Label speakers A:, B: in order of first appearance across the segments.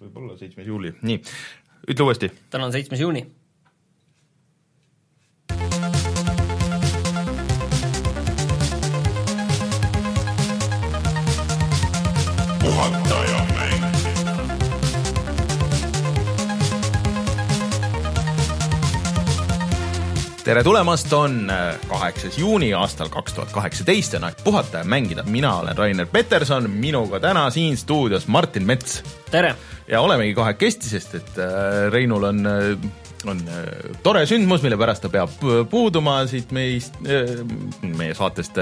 A: võib-olla seitsmes juuli, nii, ütle uuesti.
B: täna on seitsmes juuni
A: tere tulemast, on äh, kaheksas juuni aastal kaks tuhat kaheksateist on aeg puhata ja mängida. mina olen Rainer Peterson, minuga täna siin stuudios Martin Mets.
B: tere!
A: ja olemegi kahekesti, sest et äh, Reinul on, äh, on tore sündmus, mille pärast ta peab puuduma siit meist, meie saatest,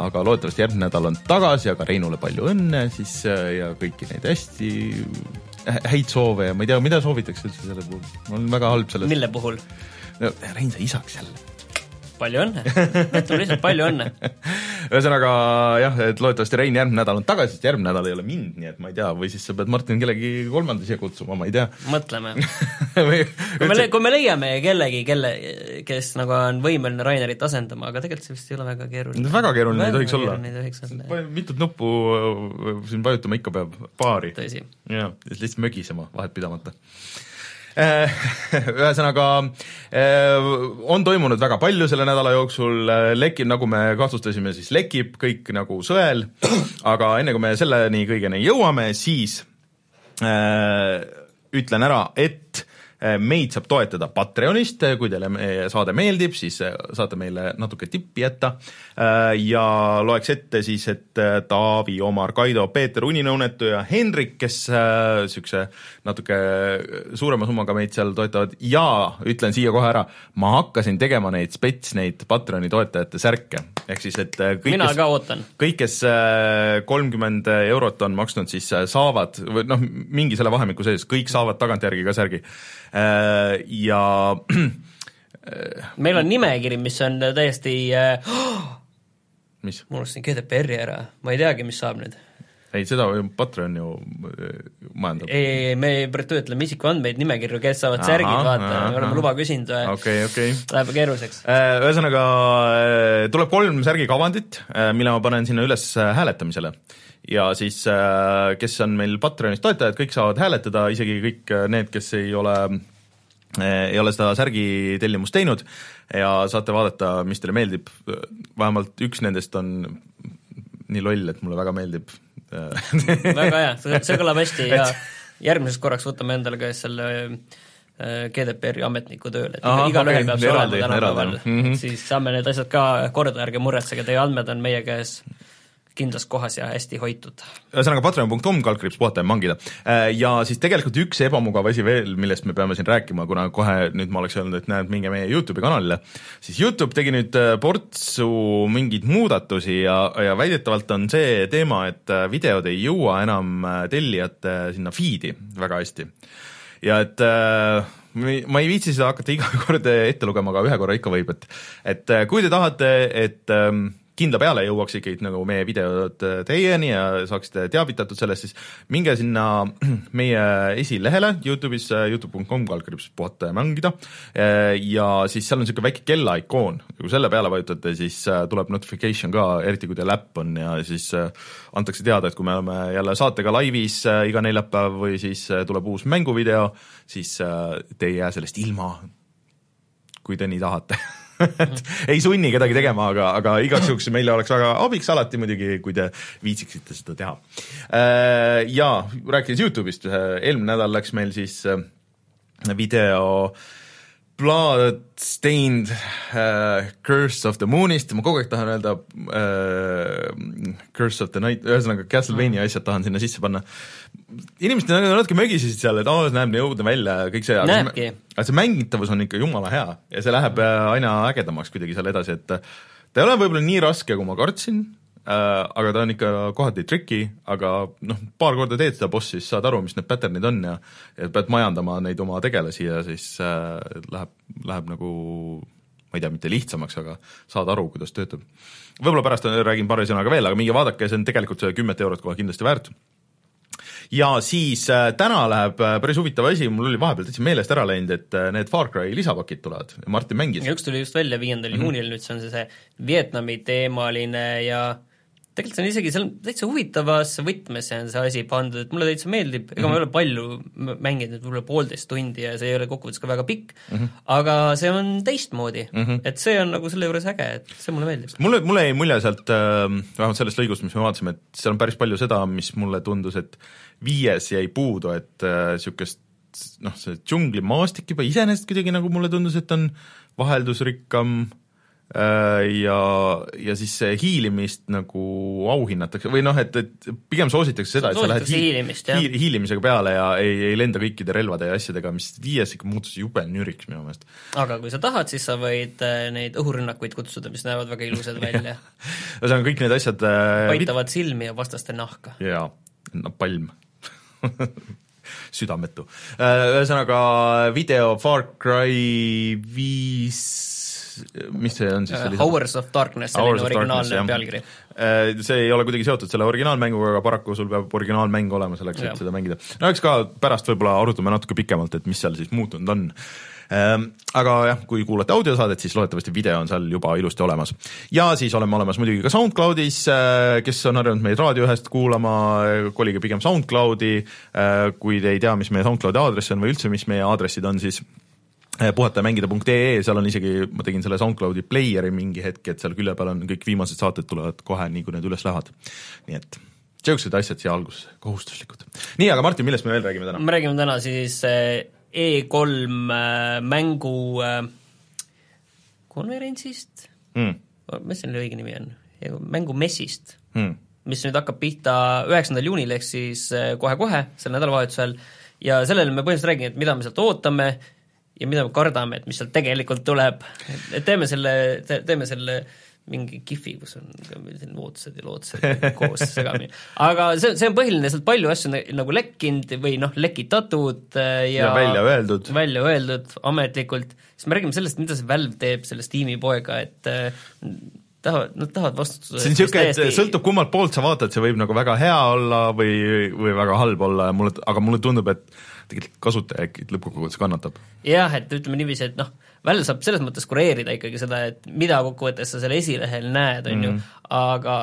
A: aga loodetavasti järgmine nädal on tagasi, aga Reinule palju õnne siis ja kõiki neid hästi häid soove ja ma ei tea, mida soovitakse üldse selle puhul, ma olen väga halb selles.
B: mille puhul?
A: No Rein sai isaks jälle.
B: palju õnne, ütleme lihtsalt palju õnne.
A: ühesõnaga jah, et loodetavasti Rein järgmine nädal on tagasi, sest järgmine nädal ei ole mind, nii et ma ei tea, või siis sa pead Martin kellegi kolmanda siia kutsuma, ma ei tea.
B: mõtleme kui me, kui me leiame kellegi, kelle, kes nagu on võimeline Rainerit asendama, aga tegelikult see vist ei ole väga keeruline.
A: väga keeruline ei tohiks olla. mitut nuppu siin vajutama ikka peab, paari. jah, lihtsalt mögisema vahet pidamata Äh, ühesõnaga äh, on toimunud väga palju selle nädala jooksul, äh, lekib, nagu me kahtlustasime, siis lekib kõik nagu sõel, aga enne kui me selleni kõigeni jõuame, siis äh, ütlen ära, et meid saab toetada Patreonist, kui teile meie saade meeldib, siis eh, saate meile natuke tippi jätta. Eh, ja loeks ette siis, et Taavi, Omar, Kaido, Peeter, uninõunetu ja Hendrik, kes niisuguse natuke suurema summaga meid seal toetavad. Ja ütlen siia kohe ära, ma hakkasin tegema neid spets, neid Patreoni toetajate särke, ehk siis et kõik,
B: mina kes, ka ootan.
A: kõik, kes kolmkümmend eurot on maksnud, siis saavad, või noh, mingi selle vahemiku sees, kõik saavad tagantjärgi ka särgi ja
B: meil on nimekiri, mis on täiesti
A: oh! mis?
B: ma unustasin GDPR-i ära, ma ei teagi, mis saab nüüd
A: ei, seda Patreon ju äh, majandab.
B: ei, ei, me töötleme isikuandmeid, nimekirju, kes saavad aha, särgid, vaata, me oleme luba küsinud
A: okay, okay.
B: läheb keeruliseks.
A: Ühesõnaga, tuleb kolm särgikavandit, mille ma panen sinna üles hääletamisele ja siis, äh, kes on meil Patreonis toetajad, kõik saavad hääletada, isegi kõik äh, need, kes ei ole äh, ei ole seda särgi tellimust teinud ja saate vaadata, mis teile meeldib, vähemalt üks nendest on nii loll, et mulle väga meeldib.
B: Väga hea, see, kõlab hästi ja järgmiseks korraks võtame endale ka selle GDPR-i ametniku tööle, et igalühel peab see olema tänapäeval. -hmm. siis saame need asjad ka korda, ärge muretsege, teie andmed on meie käes kindlas kohas ja hästi hoitud.
A: ühesõnaga patreon.com kaldkriips puhata ja mangida. Äh, ja siis tegelikult üks ebamugav asi veel, millest me peame siin rääkima, kuna kohe nüüd ma oleks öelnud, et näed, minge meie Youtube'i kanalile, siis Youtube tegi nüüd äh, portsu mingeid muudatusi ja, ja väidetavalt on see teema, et äh, videod ei jõua enam tellijate sinna feed'i väga hästi. ja et äh, ma ei viitsi seda hakata iga kord ette lugema, aga ühe korra ikka võib, et et kui te tahate, et ähm, kindla peale jõuaks ikkagi nagu meie videod äh, teieni ja saaksite teavitatud sellest, siis minge sinna meie esilehele Youtube'is, äh, Youtube.com kaldkriips puhata ja mängida. Äh, ja siis seal on niisugune väike kella ikoon, kui selle peale vajutate, siis tuleb notification ka, eriti kui teil äpp on ja siis antakse teada, et kui me oleme jälle saatega laivis iga neljapäev või siis tuleb uus mänguvideo, siis te ei jää sellest ilma, kui te nii tahate et ei sunni kedagi tegema, aga, aga igaks juhuks meile oleks väga abiks alati muidugi, kui te viitsiksite seda teha. Äh, ja rääkides Youtube'ist, eelmine nädal läks meil siis äh, video Bloodstained uh, Curse of the Moon'ist, ma kogu aeg tahan öelda uh, Curse of the Night, ühesõnaga Castlevania asjad tahan sinna sisse panna. inimesed natuke mögisesid seal, et aa oh,, näeb nii õudne välja ja kõik see, aga see, aga see mängitavus on ikka jumala hea ja see läheb äh, aina ägedamaks kuidagi seal edasi, et ta ei ole võib-olla nii raske, kui ma kartsin, Äh, aga ta on ikka kohati triki, aga noh, paar korda teed seda bossi, siis saad aru, mis need pattern'id on ja ja pead majandama neid oma tegelasi ja siis äh, läheb, läheb nagu ma ei tea, mitte lihtsamaks, aga saad aru, kuidas töötab. võib-olla pärast räägin paari sõnaga veel, aga minge vaadake, see on tegelikult see kümmet eurot kohe kindlasti väärt ja siis äh, täna läheb äh, päris huvitav asi, mul oli vahepeal täitsa meelest ära läinud, et äh, need Far Cry lisapakid tulevad ja Martin mängis.
B: üks tuli just välja viiendal mm -hmm. juunil, nüüd see on see, see Vietnami teemaline ja tegelikult see on isegi, see on täitsa huvitavasse võtmesse on see asi pandud, et mulle täitsa meeldib, ega mm -hmm. ma ei ole palju mänginud, võib-olla poolteist tundi ja see ei ole kokkuvõttes ka väga pikk mm, -hmm. aga see on teistmoodi mm, -hmm. et see on nagu selle juures äge, et see mulle meeldib.
A: mulle, mulle jäi mulje sealt äh,, vähemalt sellest lõigust, mis me vaatasime, et seal on päris palju seda, mis mulle tundus, et viies jäi puudu, et niisugust äh, noh, see džunglimaastik juba iseenesest kuidagi nagu mulle tundus, et on vaheldusrikkam ja, ja siis hiilimist nagu auhinnatakse või noh, et, et pigem soositakse seda, et sa lähed
B: hiilimist,
A: hiil, hiilimisega peale ja ei, ei lenda kõikide relvade ja asjadega, mis viies ikka muutus jube nüriks minu meelest.
B: aga kui sa tahad, siis sa võid äh, neid õhurünnakuid kutsuda, mis näevad väga ilusad välja
A: ühesõnaga kõik need asjad
B: paitavad vid... silmi ja vastaste nahka.
A: jaa, napalm südametu. Ühesõnaga video Far Cry viis mis see on siis
B: selline Hours of Darkness, selline originaalne pealkiri.
A: Äh, see ei ole kuidagi seotud selle originaalmänguga, aga paraku sul peab originaalmäng olema selleks, et seda mängida. no eks ka pärast võib-olla arutame natuke pikemalt, et mis seal siis muutunud on ähm, aga jah, kui kuulate audiosaadet, siis loodetavasti video on seal juba ilusti olemas. ja siis oleme olemas muidugi ka SoundCloudis, äh, kes on harjunud meid raadio ühest kuulama, kolige pigem SoundCloudi, kui te ei tea, mis meie SoundCloudi aadress on või üldse, mis meie aadressid on, siis Eh, puhatamängida.ee, seal on isegi, ma tegin selle SoundCloudi player'i mingi hetk, et seal külje peal on kõik viimased saated tulevad kohe, nii kui need üles lähevad. nii et niisugused asjad siia alguses, kohustuslikud. nii, aga Martin, millest me veel räägime täna?
B: me räägime täna siis eh, E3 eh, mängu konverentsist mm., mis selle õige nimi on, mängumessist mm., mis nüüd hakkab pihta üheksandal juunil, ehk siis kohe-kohe, sel nädalavahetusel, ja sellele me põhimõtteliselt räägime, et mida me sealt ootame, ja mida me kardame, et mis sealt tegelikult tuleb, et teeme selle te,, teeme selle mingi kihvi, kus on selline ootused ja lootused koos segamini. aga see, see on põhiline, sealt palju asju nagu lekkinud või noh, lekitatud äh, ja,
A: ja välja öeldud.
B: välja öeldud ametlikult, siis me räägime sellest, mida see Valve teeb selle Steam'i poega, et äh, tahavad, nad tahavad vastutada.
A: see on niisugune, et täiesti... sõltub kummalt poolt sa vaatad, see võib nagu väga hea olla või, või väga halb olla ja mulle, aga mulle tundub, et tegelikult kasutaja äkki lõppkokkuvõttes kannatab.
B: jah, et ütleme niiviisi, et noh, Valve saab selles mõttes kureerida ikkagi seda, et mida kokkuvõttes sa seal esilehel näed, on ju, mhm. aga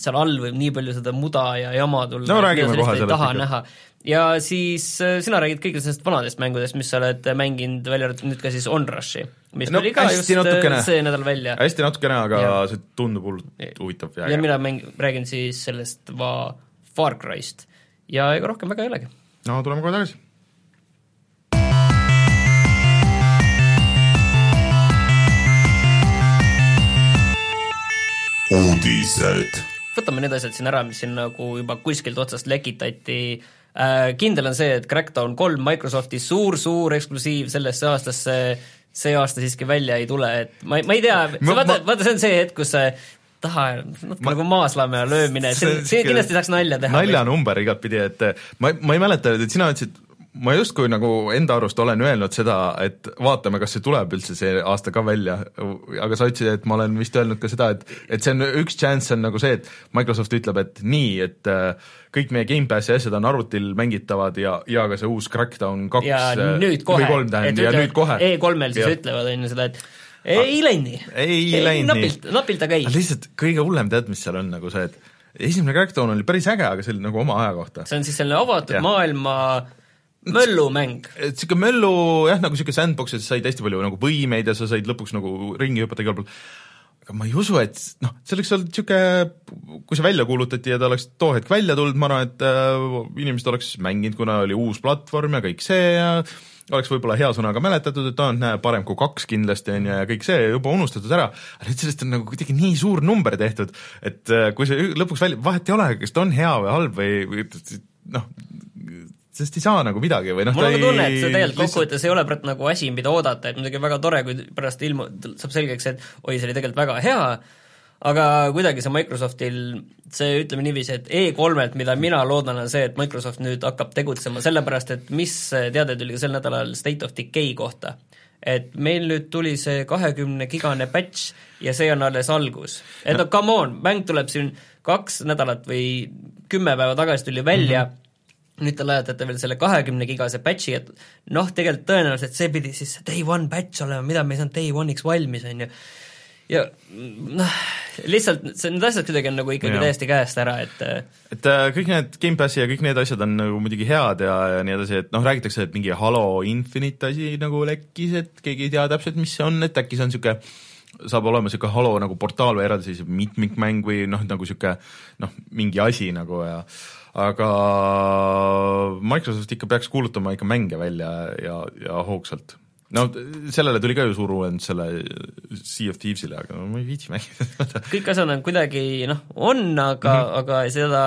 B: seal all võib nii palju seda muda ja jama tulla
A: no räägime kohe sellest
B: ikka. näha. ja siis äh, sina räägid kõigist nendest vanadest mängudest, mis sa oled mänginud, välja arvatud nüüd ka siis Onrushi, mis no, tuli ka just äh, natukene, see nädal välja.
A: hästi natukene, aga ja. see tundub hullult huvitav
B: ja, ja mina mäng-, räägin siis sellest va-, Far Cryst ja ega rohkem väga ei olegi.
A: no tuleme kohe tagasi
B: uudised. võtame need asjad siin ära, mis siin nagu juba kuskilt otsast lekitati äh,. kindel on see, et Crackdown kolm Microsofti suur-suur eksklusiiv sellesse aastasse see aasta siiski välja ei tule, et ma, ma ei tea, vaata, vaata see on see hetk, kus taha, natuke nagu maaslamme löömine, see, see kindlasti saaks nalja teha.
A: naljanumber igatpidi, et ma, ma ei mäleta, et sina ütlesid ma justkui nagu enda arust olen öelnud seda, et vaatame, kas see tuleb üldse see aasta ka välja, aga sa ütlesid, et ma olen vist öelnud ka seda, et et see on üks chance on nagu see, et Microsoft ütleb, et nii, et äh, kõik meie Gamepassi asjad on arvutil mängitavad ja, ja ka see uus Crackdown kaks
B: ja äh, nüüd kohe,
A: ja nüüd kohe.
B: E3-l siis ja. ütlevad, on ju seda, et ei läinud nii.
A: ei läinud nii.
B: napilt, napilt aga ei.
A: lihtsalt kõige hullem, tead, mis seal on nagu see, et esimene Crackdown oli päris äge, aga see oli nagu oma aja kohta.
B: see on siis selline avatud ja. maailma möllumäng.
A: niisugune möllu jah, nagu niisugune sandbox, et sa said hästi palju nagu võimeid ja sa said lõpuks nagu ringi hüpata igal pool, aga ma ei usu, et noh, see oleks olnud niisugune, kui see välja kuulutati ja ta oleks too hetk välja tulnud, ma arvan, et äh, inimesed oleks mänginud, kuna oli uus platvorm ja kõik see ja oleks võib-olla hea sõnaga mäletatud, et aa, näe, parem kui kaks kindlasti, on ju, ja kõik see juba unustatud ära, aga nüüd sellest on nagu kuidagi nii suur number tehtud, et äh, kui see lõpuks välja, vahet ei ole, kas ta on hea või halb või, või noh, sest ei saa nagu midagi või noh
B: mul on ka tunne, et see tegelikult kokkuvõttes ei ole praegu nagu asi, mida oodata, et muidugi väga tore, kui pärast ilmu-, saab selgeks, et oi, see oli tegelikult väga hea, aga kuidagi see Microsoftil, see ütleme niiviisi, et E3-lt, mida mina loodan, on see, et Microsoft nüüd hakkab tegutsema, sellepärast et mis teade tuli ka sel nädalal State of Decay kohta. et meil nüüd tuli see kahekümne gigane patch ja see on alles algus. et no come on, mäng tuleb siin kaks nädalat või kümme päeva tagasi tuli välja mm, -hmm nüüd te lajatate veel selle kahekümne gigase patch'i, et noh, tegelikult tõenäoliselt see pidi siis day one patch olema, mida me ei saanud day one'iks valmis, on ju. ja noh, lihtsalt see, need asjad kuidagi on nagu ikkagi ja. täiesti käest ära, et
A: et äh, kõik need Gamepassi ja kõik need asjad on nagu muidugi head ja, ja nii edasi, et noh, räägitakse, et mingi Halo Infinite asi nagu lekkis, et keegi ei tea täpselt, mis see on, et äkki see on niisugune saab olema niisugune Halo nagu portaal või eraldiseisev mitmikmäng või noh, nagu niisugune noh, mingi asi nagu ja aga Microsoft ikka peaks kuulutama ikka mänge välja ja, ja hoogsalt no sellele tuli ka ju suur uuendus selle Sea of Thieves'ile, aga ma ei viitsi mängida
B: kõik asjad on kuidagi noh, on, aga mm, -hmm. aga seda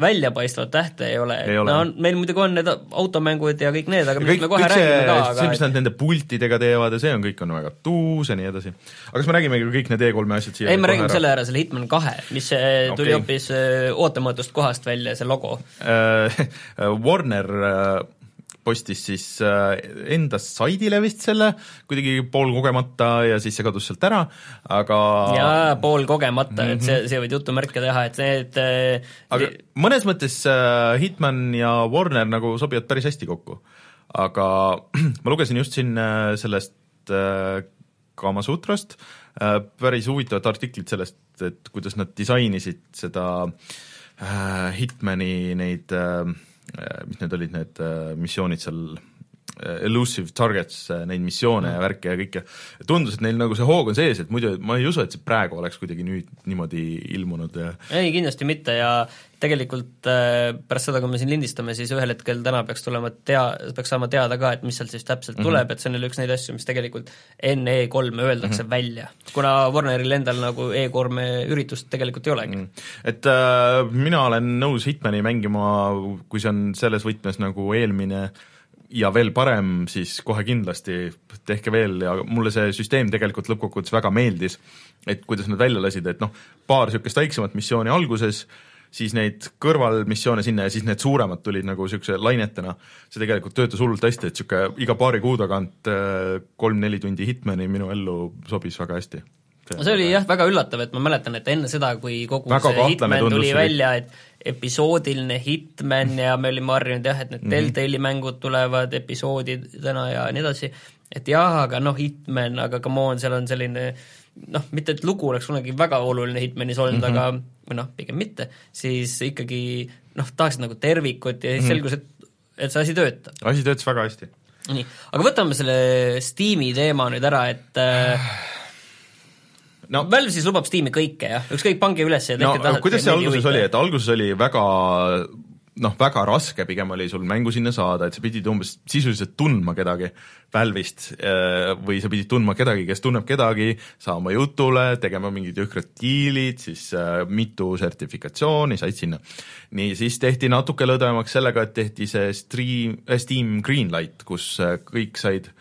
B: väljapaistvat tähte ei ole,
A: ei ole.
B: no meil muidugi on need automängud ja kõik need, aga millest me kohe räägime ka,
A: aga see, mis nad nende pultidega teevad ja see on, kõik on väga tuus ja nii edasi. aga kas me räägime kõik need E3-e asjad siia
B: ei, me räägime selle ära, selle Hitman kahe, mis okay. tuli hoopis äh, ootamatust kohast välja, see logo
A: äh, Warner postis siis äh, enda saidile vist selle kuidagi poolkogemata ja siis see kadus sealt ära, aga
B: jaa, poolkogemata mm, -hmm. et see, mhm. see võid jutumärke teha, et need äh,
A: aga mõnes mõttes äh, Hitman ja Warner nagu sobivad päris hästi kokku. aga ma lugesin just siin sellest Kamasutrast päris huvitavat artiklit sellest, et kuidas nad disainisid seda Hitmani neid Äh, mis need olid, need äh, missioonid seal, äh, elusive targets, neid missioone ja värke ja kõike, tundus, et neil nagu see hoog on sees, et muidu ma ei usu, et see praegu oleks kuidagi nüüd niimoodi ilmunud ja
B: ei, kindlasti mitte ja tegelikult pärast seda, kui me siin lindistame, siis ühel hetkel täna peaks tulema tea-, peaks saama teada ka, et mis sealt siis täpselt mm -hmm. tuleb, et see on jälle üks neid asju, mis tegelikult enne E3-e öeldakse mm -hmm. välja. kuna Warneril endal nagu E3-e üritust tegelikult ei olegi mm. -hmm.
A: et äh, mina olen nõus Hitmani mängima, kui see on selles võtmes nagu eelmine ja veel parem, siis kohe kindlasti tehke veel. Ja mulle see süsteem tegelikult lõppkokkuvõttes väga meeldis, et kuidas nad välja lasid, et noh, paar niisugust väiksemat missiooni alguses, siis neid kõrvalmissioone sinna ja siis need suuremad tulid nagu niisuguse lainetena, see tegelikult töötas hullult hästi, et niisugune iga paari kuu tagant äh, kolm-neli tundi Hitmani minu ellu sobis väga hästi.
B: no see oli jah, väga üllatav, et ma mäletan, et enne seda, kui kogu väga see Hitman tuli välja, et episoodiline Hitman ja me olime harjunud jah, et need mm -hmm. Telltale'i mängud tulevad episoodidena ja nii edasi, et jah, aga noh, Hitman, aga come on, seal on selline noh, mitte et lugu oleks kunagi väga oluline Hitmanis olnud mm, -hmm. aga või noh, pigem mitte, siis ikkagi noh, tahaksid nagu tervikut ja siis mm -hmm. selgus, et, et see asi töötab.
A: asi töötas väga hästi.
B: nii, aga võtame selle Steam'i teema nüüd ära, et äh, no Valve siis lubab Steam'i kõike, jah, ükskõik, pange üles ja tehke
A: no, kuidas see alguses oli, et alguses oli väga noh, väga raske pigem oli sul mängu sinna saada, et sa pidid umbes sisuliselt tundma kedagi Valve'ist äh, või sa pidid tundma kedagi, kes tunneb kedagi, saama jutule, tegema mingid jõhkrad diilid, siis äh, mitu sertifikatsiooni said sinna. nii, siis tehti natuke lõdvemaks sellega, et tehti see stream, äh, Steam Greenlight, kus kõik said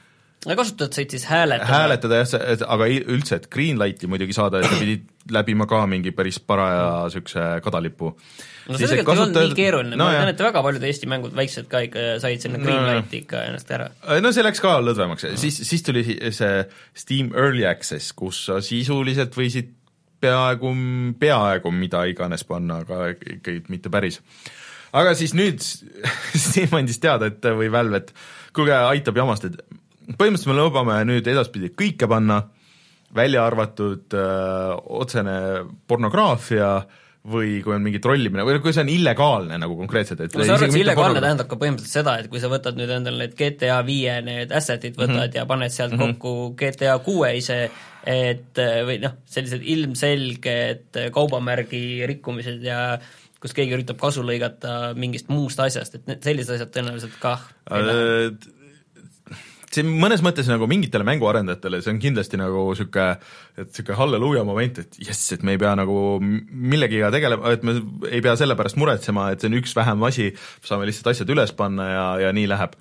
B: kasutajad said siis hääletada?
A: hääletada jah, aga üldse, et Greenlighti muidugi saada, et sa pidid läbima ka mingi päris paraja niisuguse kadalipu
B: no see tegelikult ei olnud nii keeruline no,, ma tean, et väga paljud Eesti mängud, väiksed ka ikka said sinna Greenlighti ikka ennast ära.
A: no see läks ka lõdvemaks no., siis, siis tuli see Steam Early Access, kus sa sisuliselt võisid peaaegu, peaaegu mida iganes panna, aga ikkagi mitte päris. aga siis nüüd Steam andis teada, et või Valve, et kuulge, aitab jamast, et põhimõtteliselt me lubame nüüd edaspidi kõike panna, välja arvatud öö, äh, otsene pornograafia või kui on mingi trollimine või kui see on illegaalne nagu konkreetselt, et
B: ma saan aru, et see illegaalne tähendab ka põhimõtteliselt seda, et kui sa võtad nüüd endale need GTA viie need asset'id võtad mm -hmm. ja paned sealt mm -hmm. kokku GTA kuue ise, et või noh, sellised ilmselged kaubamärgi rikkumised ja kus keegi üritab kasu lõigata mingist muust asjast, et need sellised asjad tõenäoliselt kah äh,
A: see mõnes mõttes nagu mingitele mänguarendajatele, see on kindlasti nagu niisugune, et niisugune halleluuja moment, et jess, et me ei pea nagu millegiga tegelema, et me ei pea selle pärast muretsema, et see on üks vähem asi, saame lihtsalt asjad üles panna ja, ja nii läheb.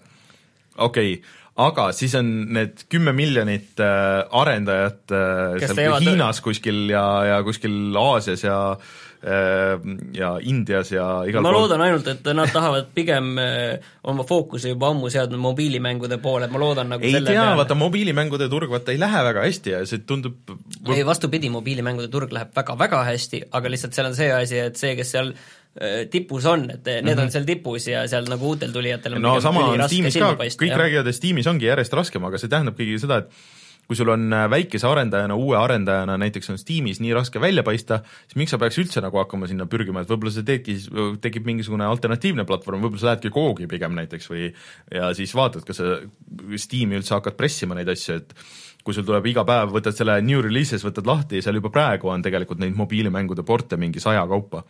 A: okei okay aga siis on need kümme miljonit äh, arendajat äh, seal teevad... Hiinas kuskil ja, ja kuskil Aasias ja ja Indias ja igal
B: ma pool. loodan ainult, et nad tahavad pigem äh, oma fookuse juba ammu seadnud mobiilimängude poole, ma loodan nagu
A: ei tea, vaata mobiilimängude turg vaata ei lähe väga hästi ja see tundub
B: ei, vastupidi, mobiilimängude turg läheb väga-väga hästi, aga lihtsalt seal on see asi, et see, kes seal äh, tipus on, et need mm -hmm. on seal tipus ja seal nagu uutel tulijatel
A: on no sama on Steamis ka, kõik räägivad, et Steamis ongi järjest raskem, aga see tähendab ikkagi seda, et kui sul on äh, väikese arendajana, uue arendajana näiteks on Steamis nii raske välja paista, siis miks sa peaks üldse nagu hakkama sinna pürgima, et võib-olla sa teedki, tekib mingisugune alternatiivne platvorm, võib-olla sa lähedki Googi pigem näiteks või ja siis vaatad, kas sa Steam'i üldse hakkad pressima neid asju, et kui sul tuleb iga päev, võtad selle new releases, võtad lahti, seal juba praegu on tegelikult neid mobiilimängude porte mingi saja kaupa.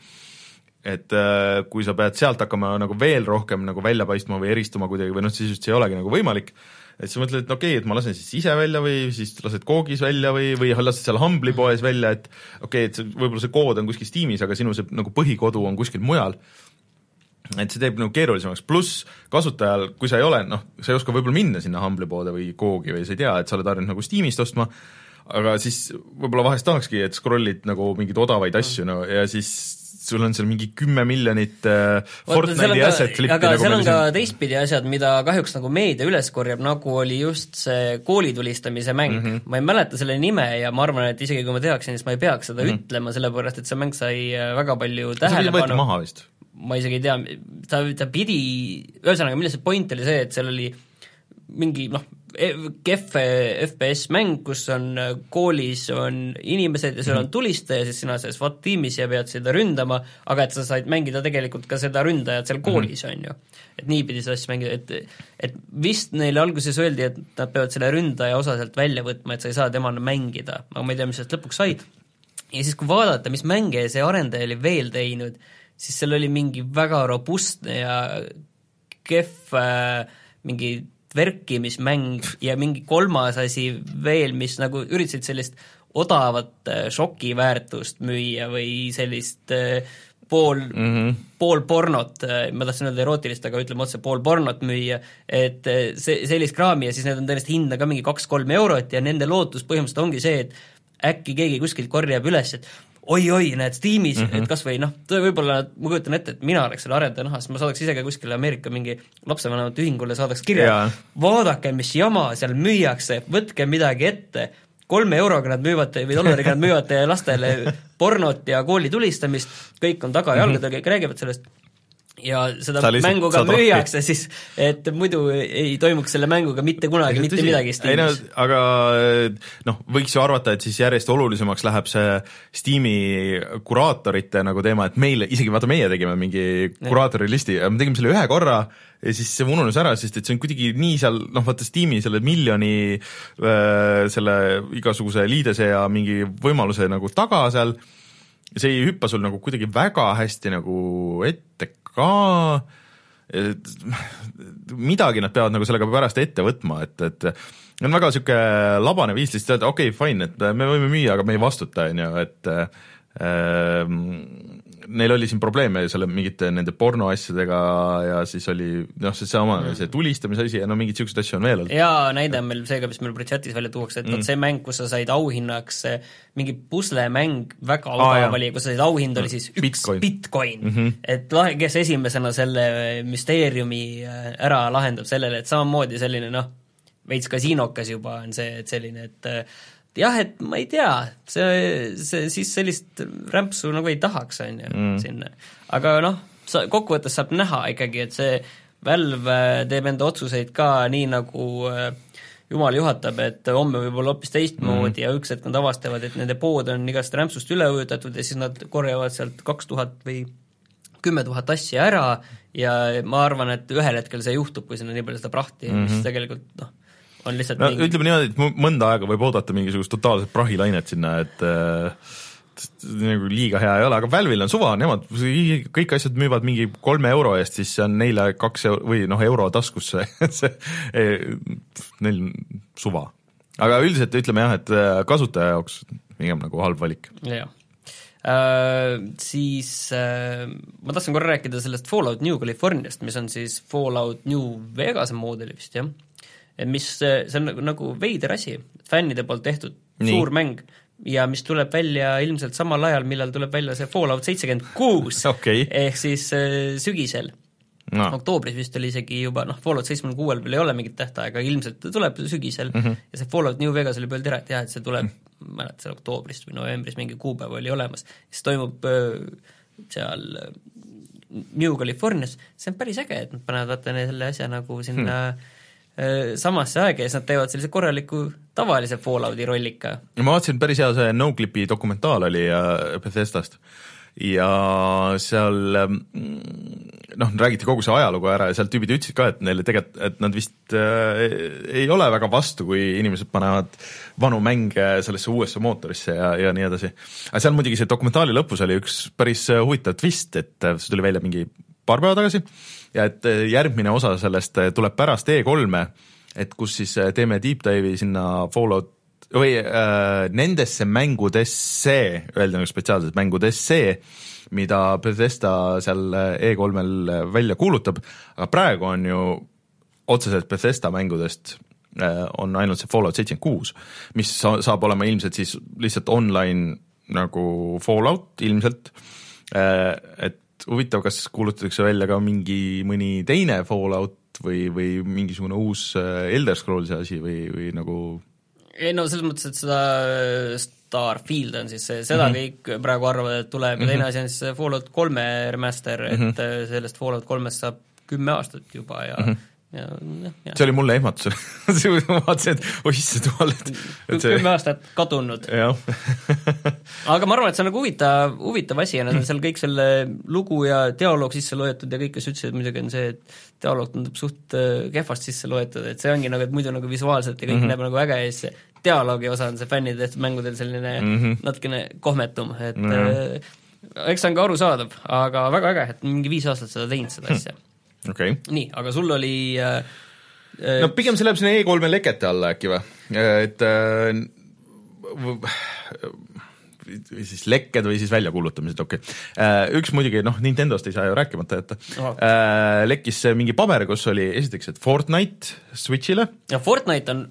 A: Et äh, kui sa pead sealt hakkama nagu veel rohkem nagu välja paistma või eristuma kuidagi või noh, siis just see ei olegi nagu võimalik et siis mõtled, et okei okay,, et ma lasen siis ise välja või siis lased Googis välja või, või lased seal Humble'i poes välja, et okei okay,, et see, võib-olla see kood on kuskil Steamis, aga sinu see nagu põhikodu on kuskil mujal. Et see teeb nagu keerulisemaks, pluss kasutajal, kui sa ei ole, noh, sa ei oska võib-olla minna sinna Humble'i poode või Googi või sa ei tea, et sa oled harjunud nagu Steamist ostma, aga siis võib-olla vahest tahakski, et scroll'id nagu mingeid odavaid asju no ja siis sul on seal mingi kümme miljonit äh, Fortnite'i asset
B: aga nagu seal on ka teistpidi asjad, mida kahjuks nagu meedia üles korjab, nagu oli just see koolitulistamise mäng mm. -hmm. ma ei mäleta selle nime ja ma arvan, et isegi kui ma teaksin, siis ma ei peaks seda mm -hmm. ütlema, sellepärast et see mäng sai äh, väga palju tähelepanu.
A: maha vist?
B: ma isegi ei tea, ta, ta pidi, ühesõnaga, milles see point oli see, et seal oli mingi noh, kehv FPS mäng, kus on äh, koolis on inimesed ja seal on mhm. tulistaja, siis sina selles SWAT tiimis ja pead seda ründama, aga et sa said mängida tegelikult ka seda ründajat seal mhm. koolis, on ju. et niipidi seda asja mängida, et et vist neile alguses öeldi, et nad peavad selle ründaja osa sealt välja võtma, et sa ei saa temaga mängida, aga ma ei tea, mis sellest lõpuks sai. ja siis, kui vaadata, mis mänge see arendaja oli veel teinud, siis seal oli mingi väga robustne ja kehv äh, mingi verkimismäng ja mingi kolmas asi veel, mis nagu üritasid sellist odavat äh, šokiväärtust müüa või sellist äh, pool mm, -hmm. pool pornot, äh, ma tahtsin öelda erootilist, aga ütleme otse, pool pornot müüa, et see, sellist kraami ja siis need on tõenäoliselt hinda ka mingi kaks-kolm eurot ja nende lootus põhimõtteliselt ongi see, et äkki keegi kuskilt korjab üles, et oi-oi, näed, Steamis mm, -hmm. et kas või noh, võib-olla ma kujutan ette, et mina oleks selle arendaja nahas, ma saadaks ise ka kuskile Ameerika mingi lapsevanemate ühingule, saadaks kirja, vaadake, mis jama seal müüakse, võtke midagi ette, kolme euroga nad müüvad või dollariga nad müüvad lastele pornot ja kooli tulistamist, kõik on tagajalgadel mm, -hmm. kõik räägivad sellest ja seda mängu ka müüakse siis, et muidu ei toimuks selle mänguga mitte kunagi mitte tõsi. midagi Steamis. no
A: aga noh, võiks ju arvata, et siis järjest olulisemaks läheb see Steam'i kuraatorite nagu teema, et meil, isegi vaata, meie tegime mingi kuraatori listi ja me tegime selle ühe korra ja siis see ununes ära, sest et see on kuidagi nii seal, noh vaata Steam'i selle miljoni äh, selle igasuguse liidese ja mingi võimaluse nagu taga seal, see ei hüppa sul nagu kuidagi väga hästi nagu ette ka, midagi nad peavad nagu sellega pärast ette võtma, et, et on väga niisugune labane viis lihtsalt öelda, okei okay,, fine, et me võime müüa, aga me ei vastuta, on ju, et äh, neil oli siin probleeme selle mingite nende pornoasjadega ja siis oli noh, seesama mm. see tulistamise asi ja no mingeid niisuguseid asju on veel olnud.
B: jaa, näide on meil seega, mis meil chatis välja tuuakse, et mm. vot see mäng, kus sa said auhinnaks mingi puslemäng, väga odav ah, oli, kus sa said auhind, oli siis üks Bitcoin, Bitcoin. Mm. -hmm. et lahe, kes esimesena selle müsteeriumi äh, ära lahendab sellele, et samamoodi selline noh, veits kasiinokas juba on see, et selline, et äh, jah, et ma ei tea, see, see siis sellist rämpsu nagu ei tahaks, on ju, mm. sinna. aga noh, sa, kokkuvõttes saab näha ikkagi, et see Valve teeb enda otsuseid ka nii, nagu äh, jumal juhatab, et homme võib olla hoopis teistmoodi mm. ja üks hetk nad avastavad, et nende pood on igast rämpsust üle ujutatud ja siis nad korjavad sealt kaks tuhat või kümme tuhat asja ära ja ma arvan, et ühel hetkel see juhtub, kui sinna nii palju seda prahti mm, -hmm. mis tegelikult noh, on lihtsalt
A: no, mingi... ütleme niimoodi, et mõnda aega võib oodata mingisugust totaalset prahilainet sinna, et äh, nagu liiga hea ei ole, aga Valve'il on suva, nemad kõik asjad müüvad mingi kolme euro eest, siis see on neile kaks euro või noh, euro taskusse see neil suva. aga üldiselt ütleme jah, et äh, kasutaja jaoks pigem nagu halb valik.
B: jah Uh, siis uh, ma tahtsin korra rääkida sellest Fallout New Californiast, mis on siis Fallout New Vegase moodel vist jah, mis, see on nagu, nagu veider asi, fännide poolt tehtud Nii. suur mäng ja mis tuleb välja ilmselt samal ajal, millal tuleb välja see Fallout seitsekümmend kuus, ehk siis äh, sügisel no.. oktoobris vist oli isegi juba noh, Fallout seitsmekümne kuuel veel ei ole mingit tähtaega, ilmselt tuleb sügisel mm -hmm. ja see Fallout New Vegas oli peal teada, et jah, et see tuleb mm, -hmm. ma ei mäleta, seal oktoobrist või novembris mingi kuupäev oli olemas, siis toimub äh, seal äh, New Californias, see on päris äge, et nad panevad vaata selle asja nagu sinna hmm samasse aega ja siis nad teevad sellise korraliku tavalise Fallouti rollika.
A: ma vaatasin, päris hea see Noclipi dokumentaal oli Bethesdast ja seal mm, noh, räägiti kogu see ajalugu ära ja seal tüübid ütlesid ka, et neile tegelikult, et nad vist äh, ei ole väga vastu, kui inimesed panevad vanu mänge sellesse uuesse mootorisse ja, ja nii edasi. aga seal muidugi see dokumentaali lõpus oli üks päris huvitav twist, et see tuli välja mingi paar päeva tagasi ja et järgmine osa sellest tuleb pärast E3-e, et kus siis teeme deep dive'i sinna Fallout või äh, nendesse mängudesse, öelda nagu spetsiaalselt mängudesse, mida Bethesda seal E3-l välja kuulutab, aga praegu on ju otseselt Bethesda mängudest äh, on ainult see Fallout seitsekümmend kuus, mis saab olema ilmselt siis lihtsalt online nagu Fallout ilmselt, äh, et huvitav, kas kuulutatakse välja ka mingi mõni teine Fallout või, või mingisugune uus äh, Elder Scrollsi asi või, või nagu
B: ei no selles mõttes, et seda äh, Starfield on siis see, seda mm -hmm. kõik praegu arvavad, et tuleb ja mm -hmm. teine asi on siis Fallout kolme remaster, et mm -hmm. sellest Fallout kolmest saab kümme aastat juba ja mm -hmm ja
A: noh, see oli mulle ehmatus ma vaatasin, et oi issand jumal, et,
B: et see kümme aastat kadunud. aga ma arvan, et see on nagu huvitav, huvitav asi ja nad on seal kõik selle lugu ja dialoog sisse loetud ja kõik, kes ütlesid, muidugi on see, et dialoog tundub suht äh, kehvasti sisse loetud, et see ongi nagu, et muidu nagu visuaalselt ja kõik mm -hmm. näeb nagu äge ja siis see dialoogi osa on see fännide tehtud mängudel selline mm -hmm. natukene kohmetum, et mm -hmm. eks see on ka arusaadav, aga väga äge, et mingi viis aastat seda teinud, seda asja
A: okay..
B: nii, aga sul oli äh,
A: äh, no pigem see läheb sinna E3-e lekete alla äkki või, et äh, või siis lekked või siis väljakuulutamised, okei. Okay.. Äh, üks muidugi, noh, Nintendost ei saa ju rääkimata jätta. Oh.. lekkis mingi paber, kus oli esiteks, et Fortnite Switch'ile.
B: ja Fortnite on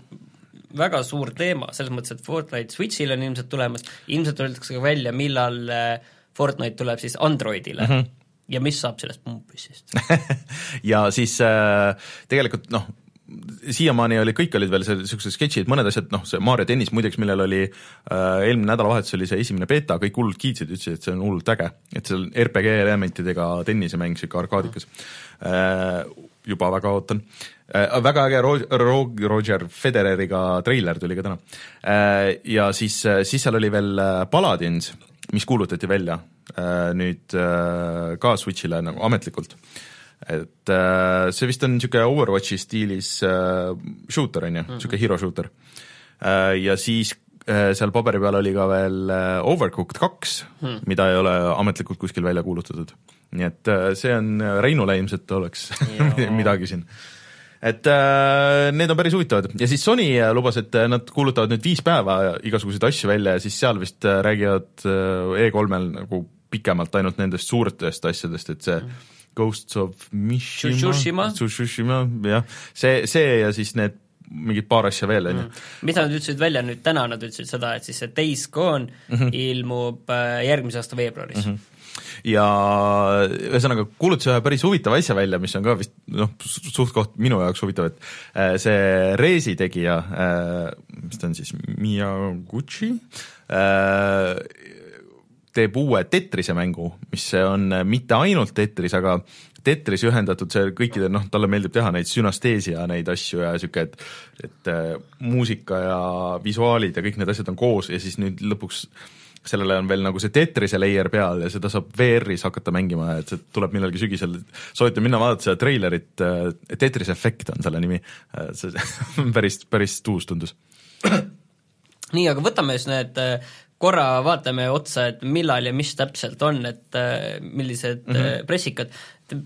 B: väga suur teema, selles mõttes, et Fortnite Switch'ile on ilmselt tulemas, ilmselt öeldakse ka välja, millal Fortnite tuleb siis Androidile. Mm. -hmm ja mis saab sellest pumpüssist
A: ja siis äh, tegelikult noh, siiamaani oli, kõik olid veel niisugused sketšid, mõned asjad, noh, see Mario tennis muideks, millel oli äh, eelmine nädalavahetus oli see esimene beeta, kõik hullult kiitsid, ütlesid, et see on hullult äge, et see on RPG elementidega tennisemäng, niisugune arkaadikas äh,. juba väga ootan äh,. väga äge Roger, Roger Federeriga treiler tuli ka täna äh,. ja siis, äh, siis seal oli veel äh, Paladins, mis kuulutati välja nüüd äh, ka Switch'ile nagu ametlikult. et äh, see vist on niisugune Overwatchi stiilis shooter, on ju, niisugune hero shooter. ja siis seal paberi peal oli ka veel Overcooked kaks hmm., mida ei ole ametlikult kuskil välja kuulutatud. nii et see on, Reinule ilmselt oleks midagi siin et äh, need on päris huvitavad ja siis Sony lubas, et nad kuulutavad nüüd viis päeva igasuguseid asju välja ja siis seal vist räägivad E3-l nagu pikemalt ainult nendest suurtest asjadest, et see mm. Ghosts of Mishima, Tsushima, jah, see, see ja siis need mingid paar asja veel, on ju. Mm.
B: mida nad ütlesid välja nüüd täna, nad ütlesid seda, et siis see Days Gone mm -hmm. ilmub äh, järgmise aasta veebruaris mm. -hmm
A: ja ühesõnaga kuulutas ühe päris huvitava asja välja, mis on ka vist noh, suht-koht minu jaoks huvitav, et äh, see Reesi tegija, äh, mis ta on siis, Miyaguchi, teeb uue Tetrise mängu, mis on mitte ainult Tetris, aga Tetris ühendatud see kõikide, noh, talle meeldib teha neid sünasteesia neid asju ja sihuke, et et äh, muusika ja visuaalid ja kõik need asjad on koos ja siis nüüd lõpuks sellele on veel nagu see Tetrise layer peal ja seda saab VR-is hakata mängima, et see tuleb millalgi sügisel. soovitan minna vaadata seda treilerit, äh, Tetris Effect on selle nimi, äh, see päris, päris tuus tundus.
B: nii, aga võtame siis need korra vaatame otsa, et millal ja mis täpselt on, et äh, millised mm -hmm. pressikad.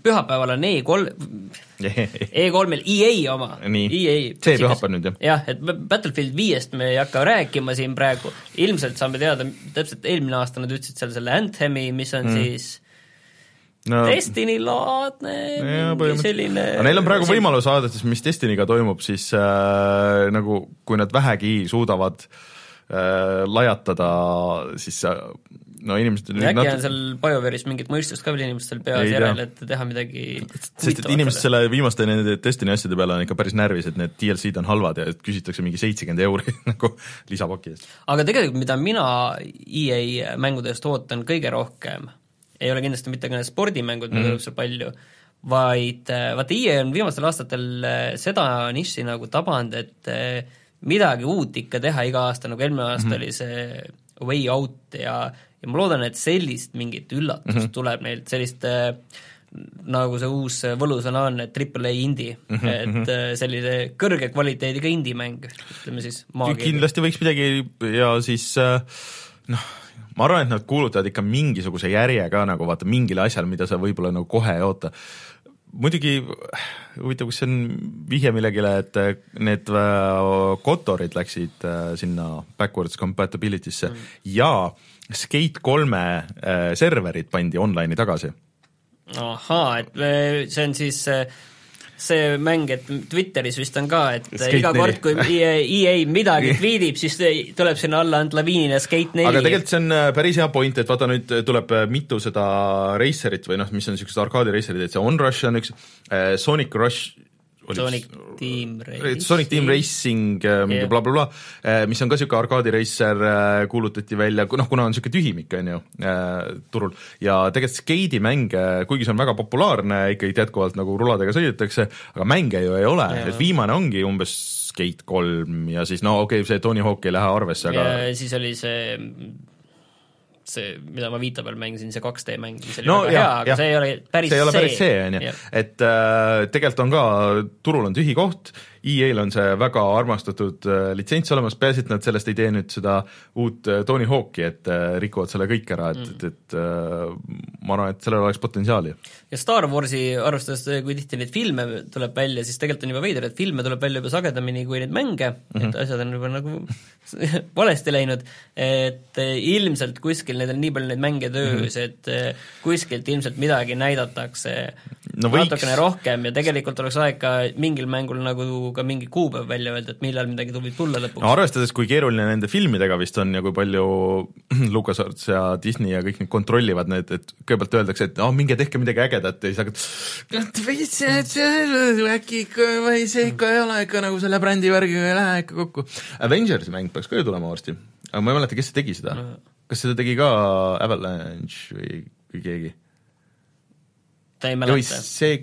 B: pühapäeval on E3, E3-il EA oma.
A: EA see pühapäev nüüd jah?
B: jah, et Battlefield viiest me ei hakka rääkima siin praegu, ilmselt saame teada, täpselt eelmine aasta nad ütlesid seal selle Anthemi, mis on mm. siis no, Destiny-laadne selline
A: aga neil on praegu võimalus vaadates, mis Destiny'ga toimub, siis äh, nagu kui nad vähegi suudavad äh, äh, lajatada, siis no inimesed
B: äkki nat... on seal BioWare'is mingit mõistust ka veel inimestel peas järel, et teha midagi
A: sest et inimesed selle viimaste nende Destiny asjade peale on ikka päris närvis, et need DLC-d on halvad ja et küsitakse mingi seitsekümmend euri nagu lisapaki eest.
B: aga tegelikult, mida mina EA mängudest ootan kõige rohkem, ei ole kindlasti mitte ka need spordimängud, mida mm -hmm. tuleb seal palju, vaid vaata, EA on viimastel aastatel seda nišši nagu tabanud, et midagi uut ikka teha iga aasta, nagu eelmine aasta mm -hmm. oli see Way Out ja ja ma loodan, et sellist mingit üllatust mm -hmm. tuleb neilt, sellist äh, nagu see uus võlusõna on, et triple A indie mm, -hmm. et mhm. äh, sellise kõrge kvaliteediga indie-mäng, ütleme siis
A: kindlasti võiks midagi ja siis äh, noh, ma arvan, et nad kuulutavad ikka mingisuguse järje ka nagu vaata mingile asjale, mida sa võib-olla nagu kohe ei oota muidugi huvitav, kas see on vihje millegile, et äh, need Kotorid läksid sinna backwards compatibility'sse mm. ja Skate kolme serverid pandi online'i tagasi
B: ahaa, et äh, see on siis äh, see mäng, et Twitteris vist on ka, et Skate iga kord, kui EA, EA midagi tweetib, siis tuleb sinna alla ainult laviinina Skate neli.
A: aga tegelikult see on äh, päris hea point, et vaata nüüd tuleb mitu seda racerit või noh, mis on niisugused arkaadireicerid, et see Onrush on üks, Sonic Rush
B: Sonic Team Racing.
A: Sonic Team Racing äh, mingi yeah. blablabla bla, bla, äh, mis on ka niisugune arkaadireiser, äh, kuulutati välja, noh kuna on niisugune tühimik, on ju, turul, ja tegelikult skeidimänge, kuigi see on väga populaarne, ikkagi jätkuvalt nagu ruladega sõidetakse, aga mänge ju ei ole yeah., et viimane ongi umbes Skate kolm ja siis no okei okay,, see Tony Hawk ei lähe arvesse, aga
B: siis oli see see, mida ma Vita peal mängisin, see 2D mäng, mis oli no, väga ja, hea, aga ja. see ei ole päris
A: see ei ole päris see, on ju, et äh, tegelikult on ka, turul on tühi koht, EA-l on see väga armastatud äh, litsents olemas, peaasi, et nad sellest ei tee nüüd seda uut äh, Tony Hawk'i, et äh, rikuvad selle kõik ära, et mm., et, et ma arvan, et sellel oleks potentsiaali.
B: ja Star Warsi arvestades, kui tihti neid filme tuleb välja, siis tegelikult on juba veider, et filme tuleb välja juba sagedamini kui neid mänge mm, -hmm. et asjad on juba nagu valesti läinud, et ilmselt kuskil neid on nii palju neid mänge töös mm, -hmm. et kuskilt ilmselt midagi näidatakse no natukene rohkem ja tegelikult oleks aeg ka mingil mängul nagu ka mingi kuupäev välja öelda, et millal midagi võib tulla lõpuks.
A: no arvestades, kui keeruline nende filmidega vist on ja kui palju LucasArts ja Disney ja kõik need kontrollivad need, et kõigepealt öeldakse, et oh, minge tehke midagi ägedat ja siis hakkad äkki ikka see ikka ei ole ikka nagu selle brändi värgiga ei lähe ikka kokku. Avengersi mäng peaks ka ju tulema varsti, aga ma ei mäleta, kes see tegi seda kas seda tegi ka Avalanche või, või keegi?
B: ta ei mäleta.
A: see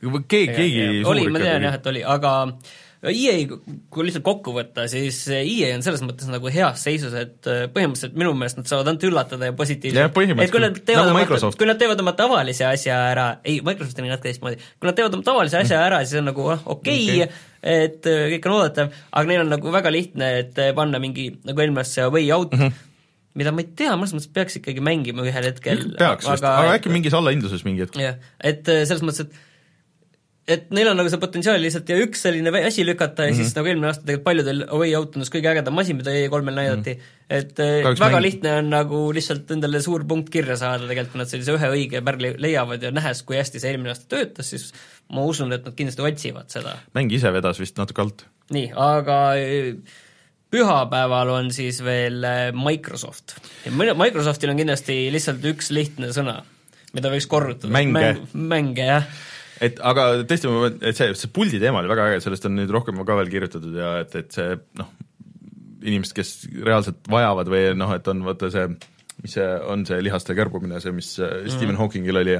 A: keegi, keegi
B: oli, ma tean jah, et oli, aga EA, kui lihtsalt kokku võtta, siis EA on selles mõttes nagu heas seisus, et äh, põhimõtteliselt minu meelest nad saavad ainult üllatada ja positiivselt. et kui nad teevad nagu oma, kui nad teevad oma tavalise asja ära, ei, Microsoft on natuke teistmoodi, kui nad teevad oma tavalise asja ära, siis on nagu noh, okei okay, okay., et äh, kõik on oodatav, aga neil on nagu väga lihtne, et äh, panna mingi, nagu eelmine aasta see Way Out mm, -hmm mida ma ei tea, mõnes mõttes peaks ikkagi mängima ühel hetkel.
A: peaks aga, vist, aga äkki mingis allahindluses mingi hetk.
B: jah, et selles mõttes, et et neil on nagu see potentsiaal lihtsalt ja üks selline asi lükata ja mm -hmm. siis nagu eelmine aasta tegelikult paljudel Away Out tundus kõige ägedam asi, mida E3-l näidati mm, -hmm. et äh, Kahjuks väga mäng... lihtne on nagu lihtsalt endale suur punkt kirja saada tegelikult, kui nad sellise ühe õige pärli leiavad ja nähes, kui hästi see eelmine aasta töötas, siis ma usun, et nad kindlasti otsivad seda.
A: mäng ise vedas vist natuke alt.
B: nii, aga äh, pühapäeval on siis veel äh, Microsoft. Microsoftil on kindlasti lihtsalt üks lihtne sõna, mida võiks korrutada.
A: mänge.
B: mänge, jah
A: et aga tõesti, et see, see puldi teema oli väga äge, sellest on nüüd rohkem ka veel kirjutatud ja et, et see noh, inimesed, kes reaalselt vajavad või noh, et on vaata see mis see on, see lihaste kärbumine, see, mis mm. Stephen Hawkingil oli,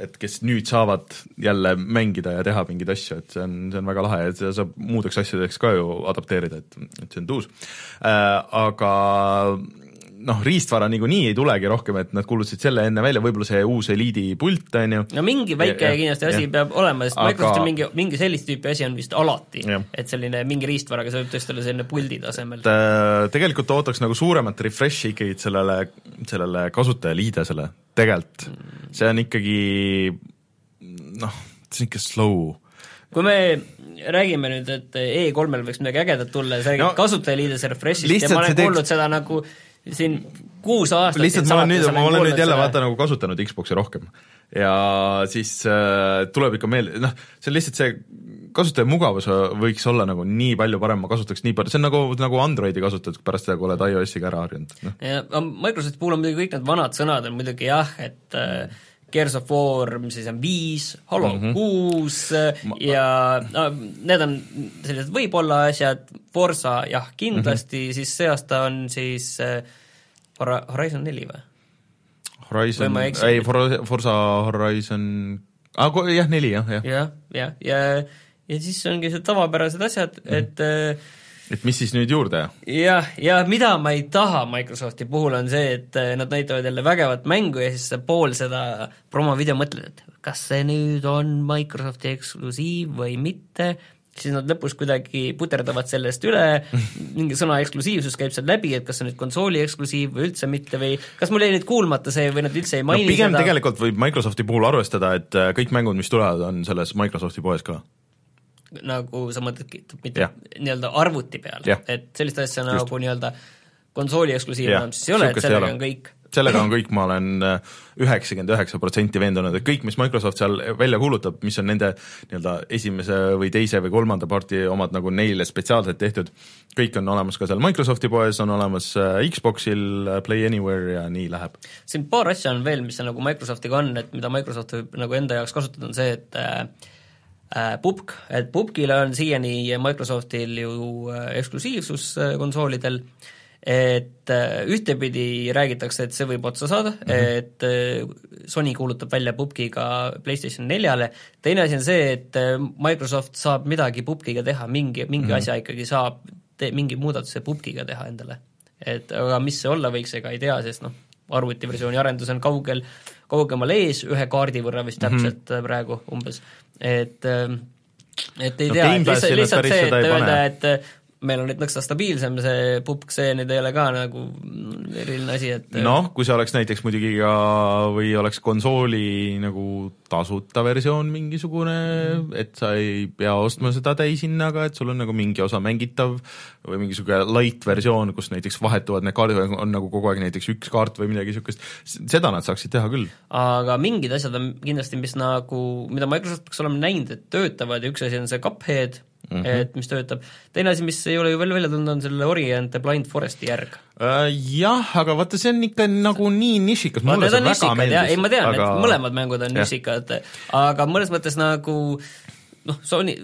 A: et kes nüüd saavad jälle mängida ja teha mingeid asju, et see on, see on väga lahe ja seda saab muudeks asjadeks ka ju adapteerida, et, et see on tuus äh,. Aga noh, riistvara niikuinii ei tulegi rohkem, et nad kuulutasid selle enne välja, võib-olla see uus Eliidi pult, on ju.
B: no mingi väike ja, kindlasti asi ja. peab olema, sest aga... Microsoftil mingi, mingi sellist tüüpi asi on vist alati, et selline mingi riistvaraga, see võib tõesti olla selline puldi tasemel.
A: Äh, tegelikult ootaks nagu suuremat refresh'i ikkagi sellele, sellele kasutajaliidesele, tegelikult mm.. see on ikkagi noh, see on ikka slow
B: kui me räägime nüüd, et E3-l võiks midagi ägedat tulla ja sa räägid no, kasutajaliidese refresh'ist ja ma olen kuulnud seda nagu siin kuus aastat
A: lihtsalt ma olen nüüd, ma olen nüüd jälle vaata nagu kasutanud Xbox'i rohkem ja siis äh, tuleb ikka meelde, noh, see on lihtsalt see kasutaja mugavus võiks olla nagu nii palju parem, ma kasutaks nii palju, see on nagu, nagu Androidi kasutad pärast seda, kui oled iOS-iga ära harjunud
B: no.. ja Microsofti puhul on muidugi kõik need vanad sõnad on muidugi jah, et äh, Gears of War, mis siis on viis, Halo mm -hmm. kuus ja no, need on sellised võib-olla asjad, Forsa jah, kindlasti mm, -hmm. siis see aasta on siis äh, Horizon neli või?
A: Horizon, ei, Forza Horizon ah,. jah, neli jah,
B: jah. jah, jah, ja, ja, ja siis ongi see tavapärased asjad mm., et äh,
A: et mis siis nüüd juurde?
B: jah, ja mida ma ei taha Microsofti puhul, on see, et äh, nad näitavad jälle vägevat mängu ja siis sa pool seda promovideo mõtled, et kas see nüüd on Microsofti eksklusiiv või mitte, siis nad lõpus kuidagi puterdavad sellest üle, mingi sõna eksklusiivsus käib seal läbi, et kas see on nüüd konsooli eksklusiiv või üldse mitte või kas mul jäi nüüd kuulmata see või nad üldse ei maini
A: no, pigem
B: seda?
A: tegelikult võib Microsofti puhul arvestada, et äh, kõik mängud, mis tulevad, on selles Microsofti poes ka.
B: Nagu sa mõtled, mitte nii-öelda arvuti peal, et sellist asja Just. nagu nii-öelda konsooli eksklusiiv enam siis ei ole, et sellega on kõik
A: sellega on kõik, ma olen äh, üheksakümmend üheksa protsenti veendunud, et kõik, mis Microsoft seal välja kuulutab, mis on nende nii-öelda esimese või teise või kolmanda parti omad nagu neile spetsiaalselt tehtud, kõik on olemas ka seal Microsofti poes, on olemas äh, Xboxil äh, Play Anywhere ja nii läheb.
B: siin paar asja on veel, mis on nagu Microsoftiga on, et mida Microsoft võib nagu enda jaoks kasutada, on see, et äh, Äh, pubg, et pubgile on siiani Microsoftil ju äh, eksklusiivsus äh, konsoolidel, et ühtepidi räägitakse, et see võib otsa saada mm, -hmm. et Sony kuulutab välja pubgiga PlayStation neljale, teine asi on see, et Microsoft saab midagi pubgiga teha, mingi, mingi mm -hmm. asja ikkagi saab, mingi muudatuse pubgiga teha endale. et aga mis see olla võiks, ega ei tea, sest noh, arvutiversiooni arendus on kaugel, kaugemal ees, ühe kaardi võrra vist mhm. täpselt mm -hmm. praegu umbes et ähm, et ei no, tea, lihtsalt, lihtsalt see, et öelda, et meil on nüüd nõksa stabiilsem see pupk, see nüüd ei ole ka nagu eriline asi, et
A: noh, kui see oleks näiteks muidugi ka või oleks konsooli nagu tasuta versioon mingisugune, et sa ei pea ostma seda täishinnaga, et sul on nagu mingi osa mängitav või mingisugune light versioon, kus näiteks vahetuvad need kaardid, on nagu kogu aeg näiteks üks kaart või midagi niisugust, seda nad saaksid teha küll.
B: aga mingid asjad on kindlasti, mis nagu, mida Microsoft peaks olema näinud, et töötavad ja üks asi on see Cuphead, mm, -hmm. et mis töötab. teine asi, mis ei ole ju veel välja tulnud, on selle Orient the Blind Foresti järg
A: uh,. Jah, aga vaata, see on ikka nagu nii nišikas, mulle see väga meeldis.
B: ei, ma tean aga..., et mõlemad mängud on nišikad, aga mõnes mõttes nagu noh, Sony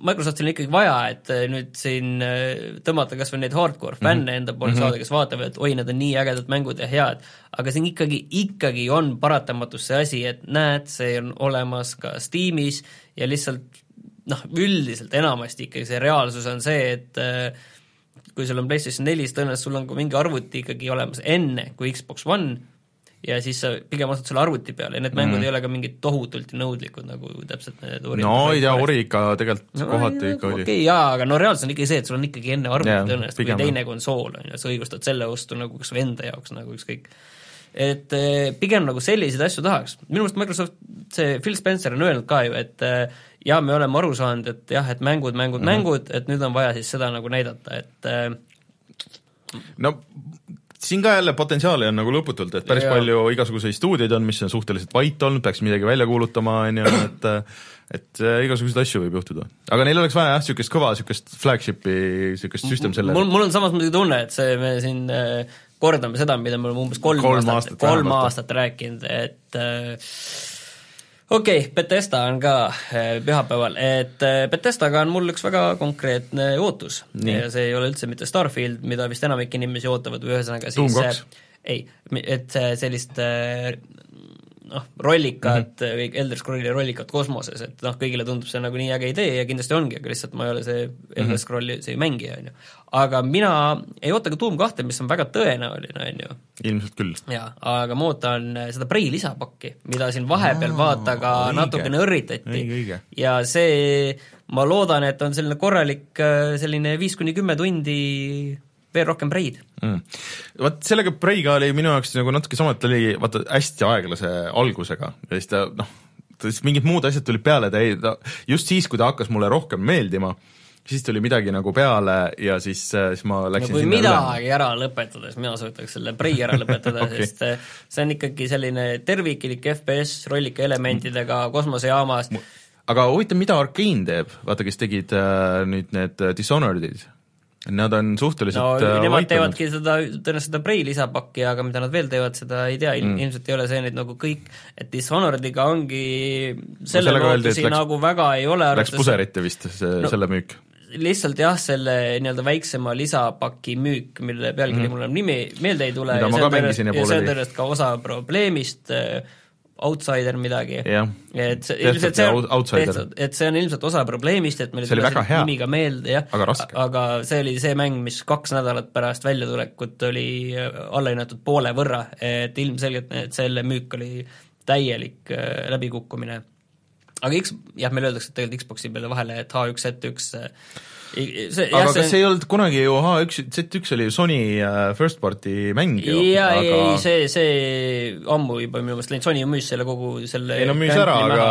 B: Microsoftil on ikkagi vaja, et nüüd siin äh, tõmmata kas või neid hardcore fänne mm -hmm. enda poole mm -hmm. saada, kes vaatavad, et oi, need on nii ägedad mängud ja head, aga siin ikkagi, ikkagi on paratamatus see asi, et näed, see on olemas ka Steamis ja lihtsalt noh, üldiselt enamasti ikkagi see reaalsus on see, et äh, kui sul on PlayStation neli, siis tõenäoliselt sul on ka mingi arvuti ikkagi olemas enne kui Xbox One ja siis sa pigem ostad selle arvuti peale ja need mängud mm. ei ole ka mingid tohutult nõudlikud, nagu täpselt need
A: ori no ei tea, ori ikka tegelikult no, kohati ikka
B: oli. okei okay,, jaa, aga no reaalsus on ikkagi see, et sul on ikkagi enne arvuti tõenäoliselt või teine konsool, on ju, sa õigustad selle ostu nagu kas või enda jaoks nagu ükskõik et eh, pigem nagu selliseid asju tahaks, minu meelest Microsoft, see Phil Spencer on öelnud ka ju, et eh, jaa, me oleme aru saanud, et jah, et mängud, mängud mm, -hmm. mängud, et nüüd on vaja siis seda nagu näidata, et eh,
A: no siin ka jälle potentsiaali on nagu lõputult, et päris ja. palju igasuguseid stuudioid on, mis on suhteliselt vait olnud, peaks midagi välja kuulutama, on ju, et et igasuguseid asju võib juhtuda. aga neil oleks vaja jah, niisugust kõva, niisugust flagship'i, niisugust süstem selle
B: mul, mul on samas muidugi tunne, et see, me siin kordame seda, mida me oleme umbes kolm, kolm aastat, kolm aastat rääkinud, et äh, okei okay,, Betesta on ka äh, pühapäeval, et äh, Betestaga on mul üks väga konkreetne ootus Nii. ja see ei ole üldse mitte Starfield, mida vist enamik inimesi ootavad või ühesõnaga siis ei, et sellist noh, rollikad mm -hmm. või Elder Scrolli rollikad kosmoses, et noh, kõigile tundub see nagu nii äge idee ja kindlasti ongi, aga lihtsalt ma ei ole see Elder -hmm. Scrolli see mängija, on ju. aga mina ei oota ka Doom kahte, mis on väga tõenäoline, on ju.
A: ilmselt küll.
B: jaa, aga ma ootan äh, seda Prei lisapakki, mida siin vahepeal Aa, vaata ka õige. natukene õrritati. ja see, ma loodan, et on selline korralik äh, selline viis kuni kümme tundi veel rohkem Preid
A: mm.. Vot sellega Preiga oli minu jaoks nagu natuke sama, et ta oli vaata hästi aeglase algusega. Ja siis ta noh, siis mingid muud asjad tulid peale, ta ei, ta just siis, kui ta hakkas mulle rohkem meeldima, siis tuli midagi nagu peale ja siis, siis ma läksin
B: no, kui midagi üle. ära lõpetada, siis mina soovitaks selle Prei ära lõpetada okay., sest eh, see on ikkagi selline terviklik FPS rollika elementidega kosmosejaamas.
A: aga huvitav, mida Arkane teeb, vaata, kes tegid äh, nüüd need Dishonored'id Nad on suhteliselt no
B: äh, nemad teevadki seda, tõenäoliselt seda Prei lisapakki, aga mida nad veel teevad, seda ei tea mm., ilmselt ei ole see nüüd nagu kõik, et Dishonored'iga ongi selle no, lootusi nagu väga ei ole
A: Läks puserite vist see no,, selle müük?
B: lihtsalt jah, selle nii-öelda väiksema lisapaki müük, mille pealkiri mm -hmm. mulle nimi meelde ei tule
A: mida ja
B: see on tõenäoliselt ka osa probleemist, Outsider midagi.
A: et
B: see, ilmselt see on, et see on ilmselt osa probleemist, et meil
A: see
B: ka meelde, jah,
A: aga,
B: aga see oli see mäng, mis kaks nädalat pärast väljatulekut oli allahinnatud poole võrra, et ilmselgelt et selle müük oli täielik äh, läbikukkumine. aga X, jah, meile öeldakse tegelikult Xboxi peale vahele, et H1Z1
A: see, aga jah, kas see ei olnud kunagi ju H1, Z1 oli Sony äh, first party mäng ju?
B: jaa aga..., ei, see, see ammu juba minu meelest läinud, Sony müüs selle kogu selle
A: ei no müüs ära, aga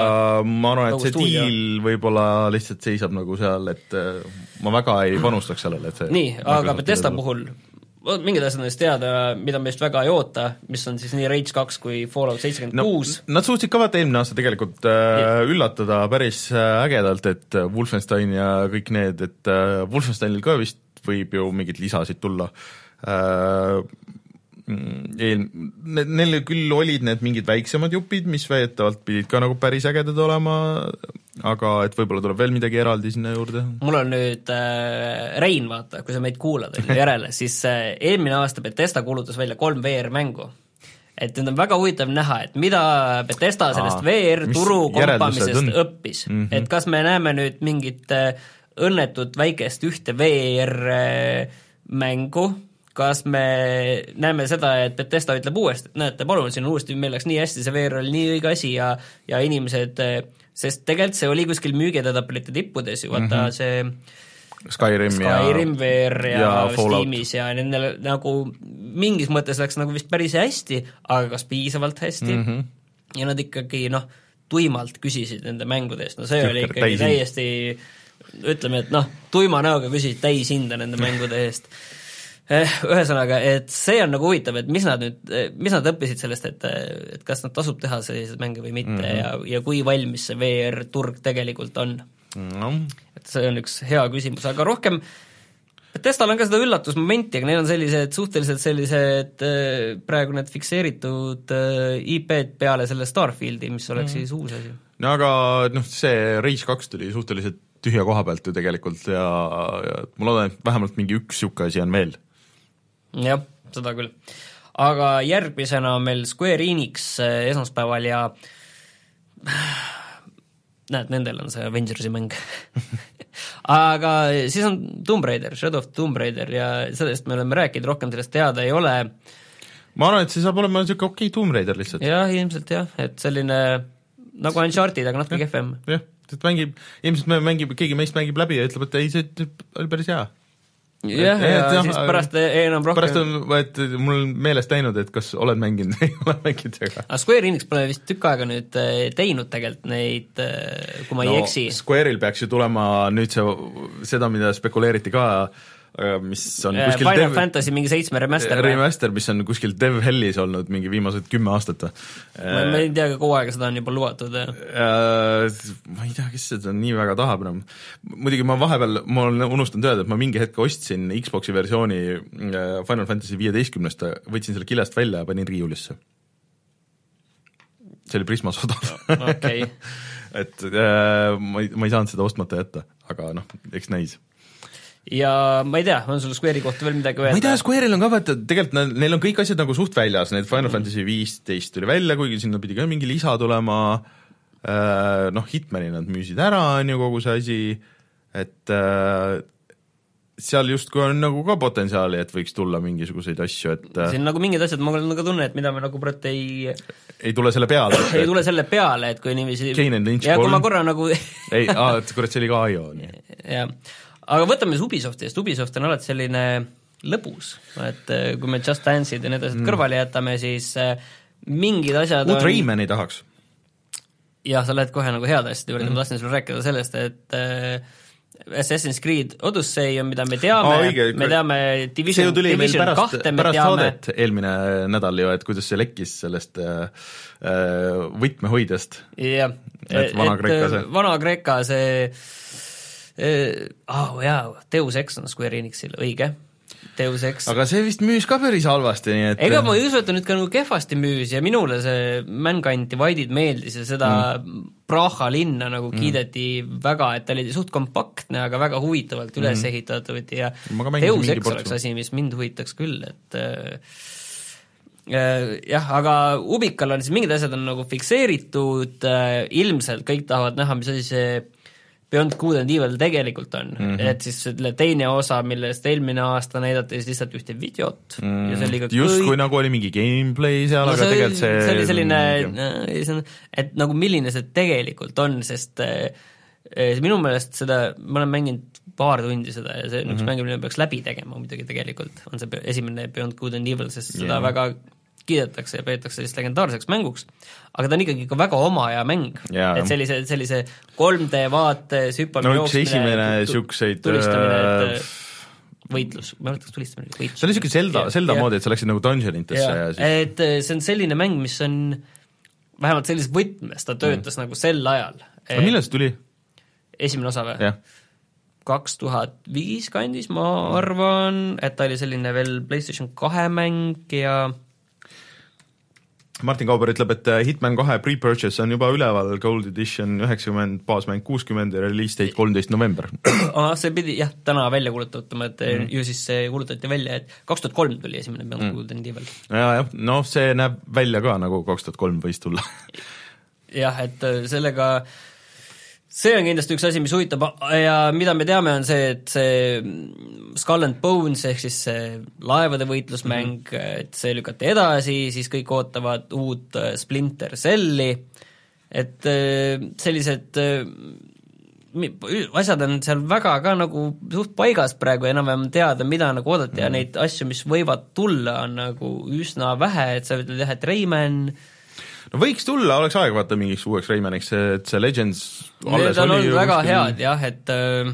A: ma arvan, et see stuudio. diil võib-olla lihtsalt seisab nagu seal, et äh, ma väga ei panustaks sellele, et see
B: nii, aga Bethesda puhul mingid asjad on siis teada, mida me just väga ei oota, mis on siis nii Rage kaks kui Fallout seitsekümmend kuus.
A: Nad suutsid ka vaata eelmine aasta tegelikult äh, üllatada päris äh, ägedalt, et Wolfenstein ja kõik need, et äh, Wolfensteinil ka vist võib ju mingeid lisasid tulla äh,, Mm, eel-, neil küll olid need mingid väiksemad jupid, mis väidetavalt pidid ka nagu päris ägedad olema, aga et võib-olla tuleb veel midagi eraldi sinna juurde.
B: mul on nüüd äh, Rein, vaata, kui sa meid kuulad järele, siis äh, eelmine aasta Betesta kuulutas välja kolm VR-mängu et nüüd on väga huvitav näha, et mida Betesta sellest VR-turu kompamisest õppis mm, -hmm. et kas me näeme nüüd mingit äh, õnnetut väikest ühte VR-mängu kas me näeme seda, et Betesta ütleb uuesti, et näete, palun, siin on uuesti, meil läks nii hästi, see VR oli nii õige asi ja ja inimesed, sest tegelikult see oli kuskil müügietatabelite tippudes ju, vaata mm -hmm. see
A: Skyrim,
B: Skyrim ja VR ja, ja Steamis ja nendel nagu mingis mõttes läks nagu vist päris hästi, aga kas piisavalt hästi? Mm, -hmm. ja nad ikkagi noh, tuimalt küsisid nende mängude eest, no see Tühker, oli ikkagi täiesti ütleme, et noh, tuima näoga küsisid täishinda nende mängude eest ühesõnaga, et see on nagu huvitav, et mis nad nüüd, eh, mis nad õppisid sellest, et et kas nad tasub teha selliseid mänge või mitte mm -hmm. ja, ja kui valmis see VR-turg tegelikult on no.. et see on üks hea küsimus, aga rohkem Testal on ka seda üllatusmomenti, aga neil on sellised suhteliselt sellised eh, praegu need fikseeritud IP-d peale selle Starfieldi, mis oleks mm. siis uus asi.
A: no aga noh, see Rage kaks tuli suhteliselt tühja koha pealt ju tegelikult ja, ja ma loodan, et vähemalt mingi üks niisugune asi on veel
B: jah, seda küll. aga järgmisena on meil Square Enix eh, esmaspäeval ja näed, nendel on see Avengersi mäng aga siis on Tomb Raider, Shadow of Tomb Raider ja sellest me oleme rääkinud, rohkem sellest teada ei ole.
A: ma arvan, et see saab olema niisugune okei okay Tomb Raider lihtsalt.
B: jah, ilmselt jah, et selline nagu Uncharted, aga natuke kehvem.
A: jah, et mängib, ilmselt me mängib, keegi meist mängib läbi ja ütleb, et ei, see oli päris hea
B: jah, ja, ja siis pärast enam rohkem
A: pärast on, et mul on meelest läinud, et kas oled mänginud või ei ole mänginud, aga
B: aga Square Enix pole vist tükk aega nüüd äh, teinud tegelikult neid, äh, kui ma no, ei eksi.
A: Square'il peaks ju tulema nüüd see, seda, mida spekuleeriti ka äh, mis on kuskil
B: Final dev... Fantasy mingi seitsme remaster
A: remaster, mis on kuskil Dev Hellis olnud mingi viimased kümme aastat või?
B: ma, ma ei tea, kaua aega seda on juba lubatud äh,.
A: Ma ei tea, kes seda nii väga tahab enam. muidugi ma vahepeal, ma olen unustanud öelda, et ma mingi hetk ostsin Xbox'i versiooni äh, Final Fantasy viieteistkümnest, võtsin selle kilest välja ja panin riiulisse. see oli Prismas odav
B: okei
A: et äh, ma ei, ma ei saanud seda ostmata jätta, aga noh, eks näis
B: ja ma ei tea, on sul Square'i kohta veel midagi öelda?
A: ma ei tea, Square'il on ka vaata, tegelikult neil on kõik asjad nagu suht väljas, need Final Fantasy viisteist tuli välja, kuigi sinna pidi ka mingi lisa tulema, äh, noh, Hitmani nad müüsid ära, on ju, kogu see asi, et äh, seal justkui on nagu ka potentsiaali, et võiks tulla mingisuguseid asju, et
B: äh, siin nagu mingid asjad, mul on nagu tunne, et mida me nagu praegu ei
A: ei tule selle peale
B: ei tule selle peale, et kui niiviisi
A: ja
B: kui ma korra nagu
A: ei, aa, et kurat, see oli ka IO, nii.
B: jah aga võtame siis Ubisofti, sest Ubisoft on alati selline lõbus, et äh, kui me Just Dance'id ja need asjad mm. kõrvale jätame, siis äh, mingid asjad
A: uut on... Raymani tahaks.
B: jah, sa lähed kohe nagu heade asjade juurde mm., ma tahtsin sulle rääkida sellest, et äh, Assassin's Creed Odyssey on, mida me teame oh,, me teame Division, Division kahte me
A: pärast teame. saadet eelmine nädal ju, et kuidas see lekkis sellest äh, võtmehoidjast.
B: jah, et Vana-Kreeka see, see oh, jaa, Deus Ex on Square Enixil, õige. Deus Ex.
A: aga see vist müüs ka päris halvasti, nii et
B: ega ma ei usu, et ta nüüd ka nagu kehvasti müüs ja minule see Mankind Divided meeldis ja seda mm. Praha linna nagu mm. kiideti väga, et ta oli suht kompaktne, aga väga huvitavalt mm. üles ehitatud ja Deus Ex oleks asi, mis mind huvitaks küll, et jah, aga Ubikal on siis mingid asjad on nagu fikseeritud, ilmselt kõik tahavad näha, mis asi see Beyond Good and Evil tegelikult on mm, -hmm. et siis selle teine osa, millest eelmine aasta näidati siis lihtsalt ühte videot mm -hmm. ja see oli ka
A: justkui kõik... nagu oli mingi gameplay seal no,, aga tegelikult see
B: see oli selline, et nagu milline see tegelikult on, sest äh, minu meelest seda, ma olen mänginud paar tundi seda ja see on mm -hmm. üks mhm. mäng, mille peaks läbi tegema muidugi tegelikult, on see esimene Beyond Good and Evil, sest yeah. seda väga kiidetakse ja peetakse sellist legendaarseks mänguks, aga ta on ikkagi ka väga oma aja mäng, et sellise, sellise 3D vaates hüppamine
A: no üks esimene niisuguseid tulistamine, et äh,
B: võitlus, ma ei mõtleks tulistamine, võitlus.
A: see oli niisugune Zelda, Zelda moodi, et sa läksid nagu dungeonitesse ja, ja
B: siis et äh, see on selline mäng, mis on vähemalt sellises võtmes, ta töötas mm. nagu sel ajal.
A: aga millal see tuli?
B: esimene osa või? kaks tuhat viis kandis, ma arvan, et ta oli selline veel PlayStation kahe mäng ja
A: Martin Kauber ütleb, et äh, Hitman kahe pre-purchase on juba üleval, Gold Edition üheksakümmend, baasmäng kuuskümmend ja release date kolmteist november.
B: ah, see pidi jah, täna välja kuulutatama, et mm. ju siis see kuulutati välja, et kaks tuhat kolm tuli esimene Beyond mm. Good and Evil.
A: ja, noh, see näeb välja ka nagu kaks tuhat kolm võis tulla
B: jah, et äh, sellega äh, see on kindlasti üks asi, mis huvitab ja mida me teame, on see, et see Skull and Bones ehk siis see laevade võitlusmäng mm, -hmm. et see lükati edasi, siis kõik ootavad uut äh, Splinter Celli, et äh, sellised äh, asjad on seal väga ka nagu suht paigas praegu ja enam-vähem teada, mida nagu oodata mm -hmm. ja neid asju, mis võivad tulla, on nagu üsna vähe, et sa ütled jah, et Rayman äh,
A: no võiks tulla, oleks aega vaata mingiks uueks Raymaniks, et see Legends
B: Need on olnud väga kuskil... head jah, et äh...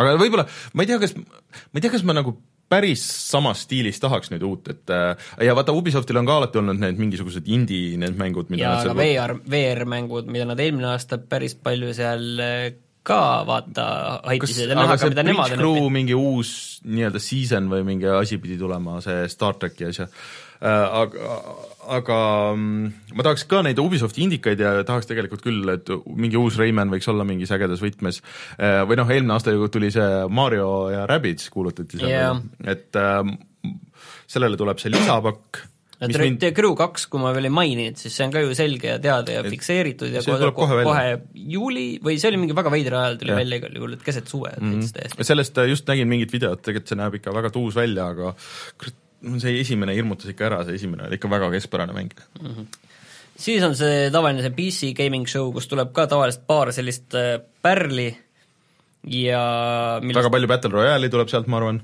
A: aga võib-olla, ma ei tea, kas, ma ei tea, kas ma nagu päris samas stiilis tahaks nüüd uut, et äh, ja vaata, Ubisoftil on ka alati olnud need mingisugused indie need mängud,
B: mida ja aga VR, VR-mängud, mida nad eelmine aasta päris palju seal äh, ka vaata aitasid ja näha ka, mida nemad
A: on õppinud. mingi uus nii-öelda season või mingi asi pidi tulema, see Star tracki asja Äh, aga, aga mm, ma tahaks ka neid Ubisofti indikaid ja tahaks tegelikult küll, et mingi uus Rayman võiks olla mingis ägedas võtmes. Äh, või noh, eelmine aasta ju tuli see Mario ja Rabbids kuulutati seal yeah., et äh, sellele tuleb see lisapakk
B: et mind... The Crew kaks, kui ma veel ei maininud, siis see on ka ju selge ja teada ja et fikseeritud ja kohe, kohe, kohe juuli või see oli mingi väga veider ajal tuli ja. välja igal juhul, et keset suve mm -hmm. täiesti.
A: sellest just nägin mingit videot, tegelikult see näeb ikka väga tuus välja, aga kurat, see esimene hirmutas ikka ära, see esimene oli ikka väga keskpärane mäng mm. -hmm.
B: siis on see tavaline see PC gaming show, kus tuleb ka tavaliselt paar sellist äh, pärli ja
A: millest... väga palju Battle Royale'i tuleb sealt, ma arvan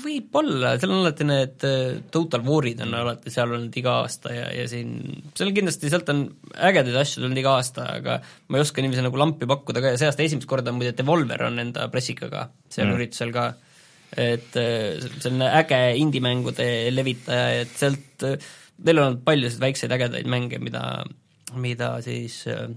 B: võib-olla, seal on alati need äh, Total War'id on alati seal olnud iga aasta ja, ja siin, seal kindlasti, sealt on ägedaid asju tulnud iga aasta, aga ma ei oska niiviisi nagu lampi pakkuda ka ja see aasta esimest korda muide Devolver on enda pressikaga seal mm. üritusel ka et äh, selline äge indie-mängude levitaja, et sealt, neil on olnud paljusid väikseid ägedaid mänge, mida, mida siis, äh,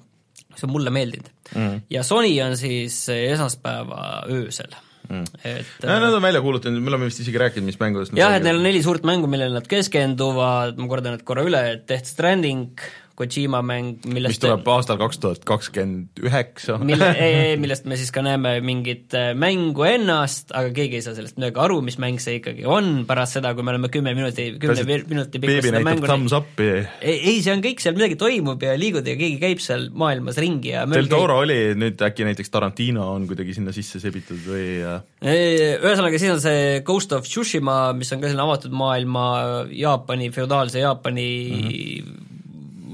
B: mis on mulle meeldinud. Mm.. ja Sony on siis esmaspäeva öösel.
A: Mm.. et no, Nad on välja kuulutanud, me oleme vist isegi rääkinud, mis mängudest
B: jah, et neil on neli suurt mängu, millele nad keskenduvad, ma kordan need korra üle, et Death Stranding, Kojima mäng,
A: millest mis tuleb aastal kaks tuhat kakskümmend üheksa.
B: mille, millest me siis ka näeme mingit äh, mängu ennast, aga keegi ei saa sellest midagi aru, mis mäng see ikkagi on, pärast seda, kui me oleme kümme minuti, kümne minuti
A: pikku seda mängu up'i.
B: ei, ei, see on kõik, seal midagi toimub ja liigud ja keegi käib seal maailmas ringi ja
A: Del Toro käib... oli, nüüd äkki näiteks Tarantino on kuidagi sinna sisse sebitud või
B: ühesõnaga, siis on see Ghost of Tsushima, mis on ka selline avatud maailma Jaapani, feodaalse Jaapani mm -hmm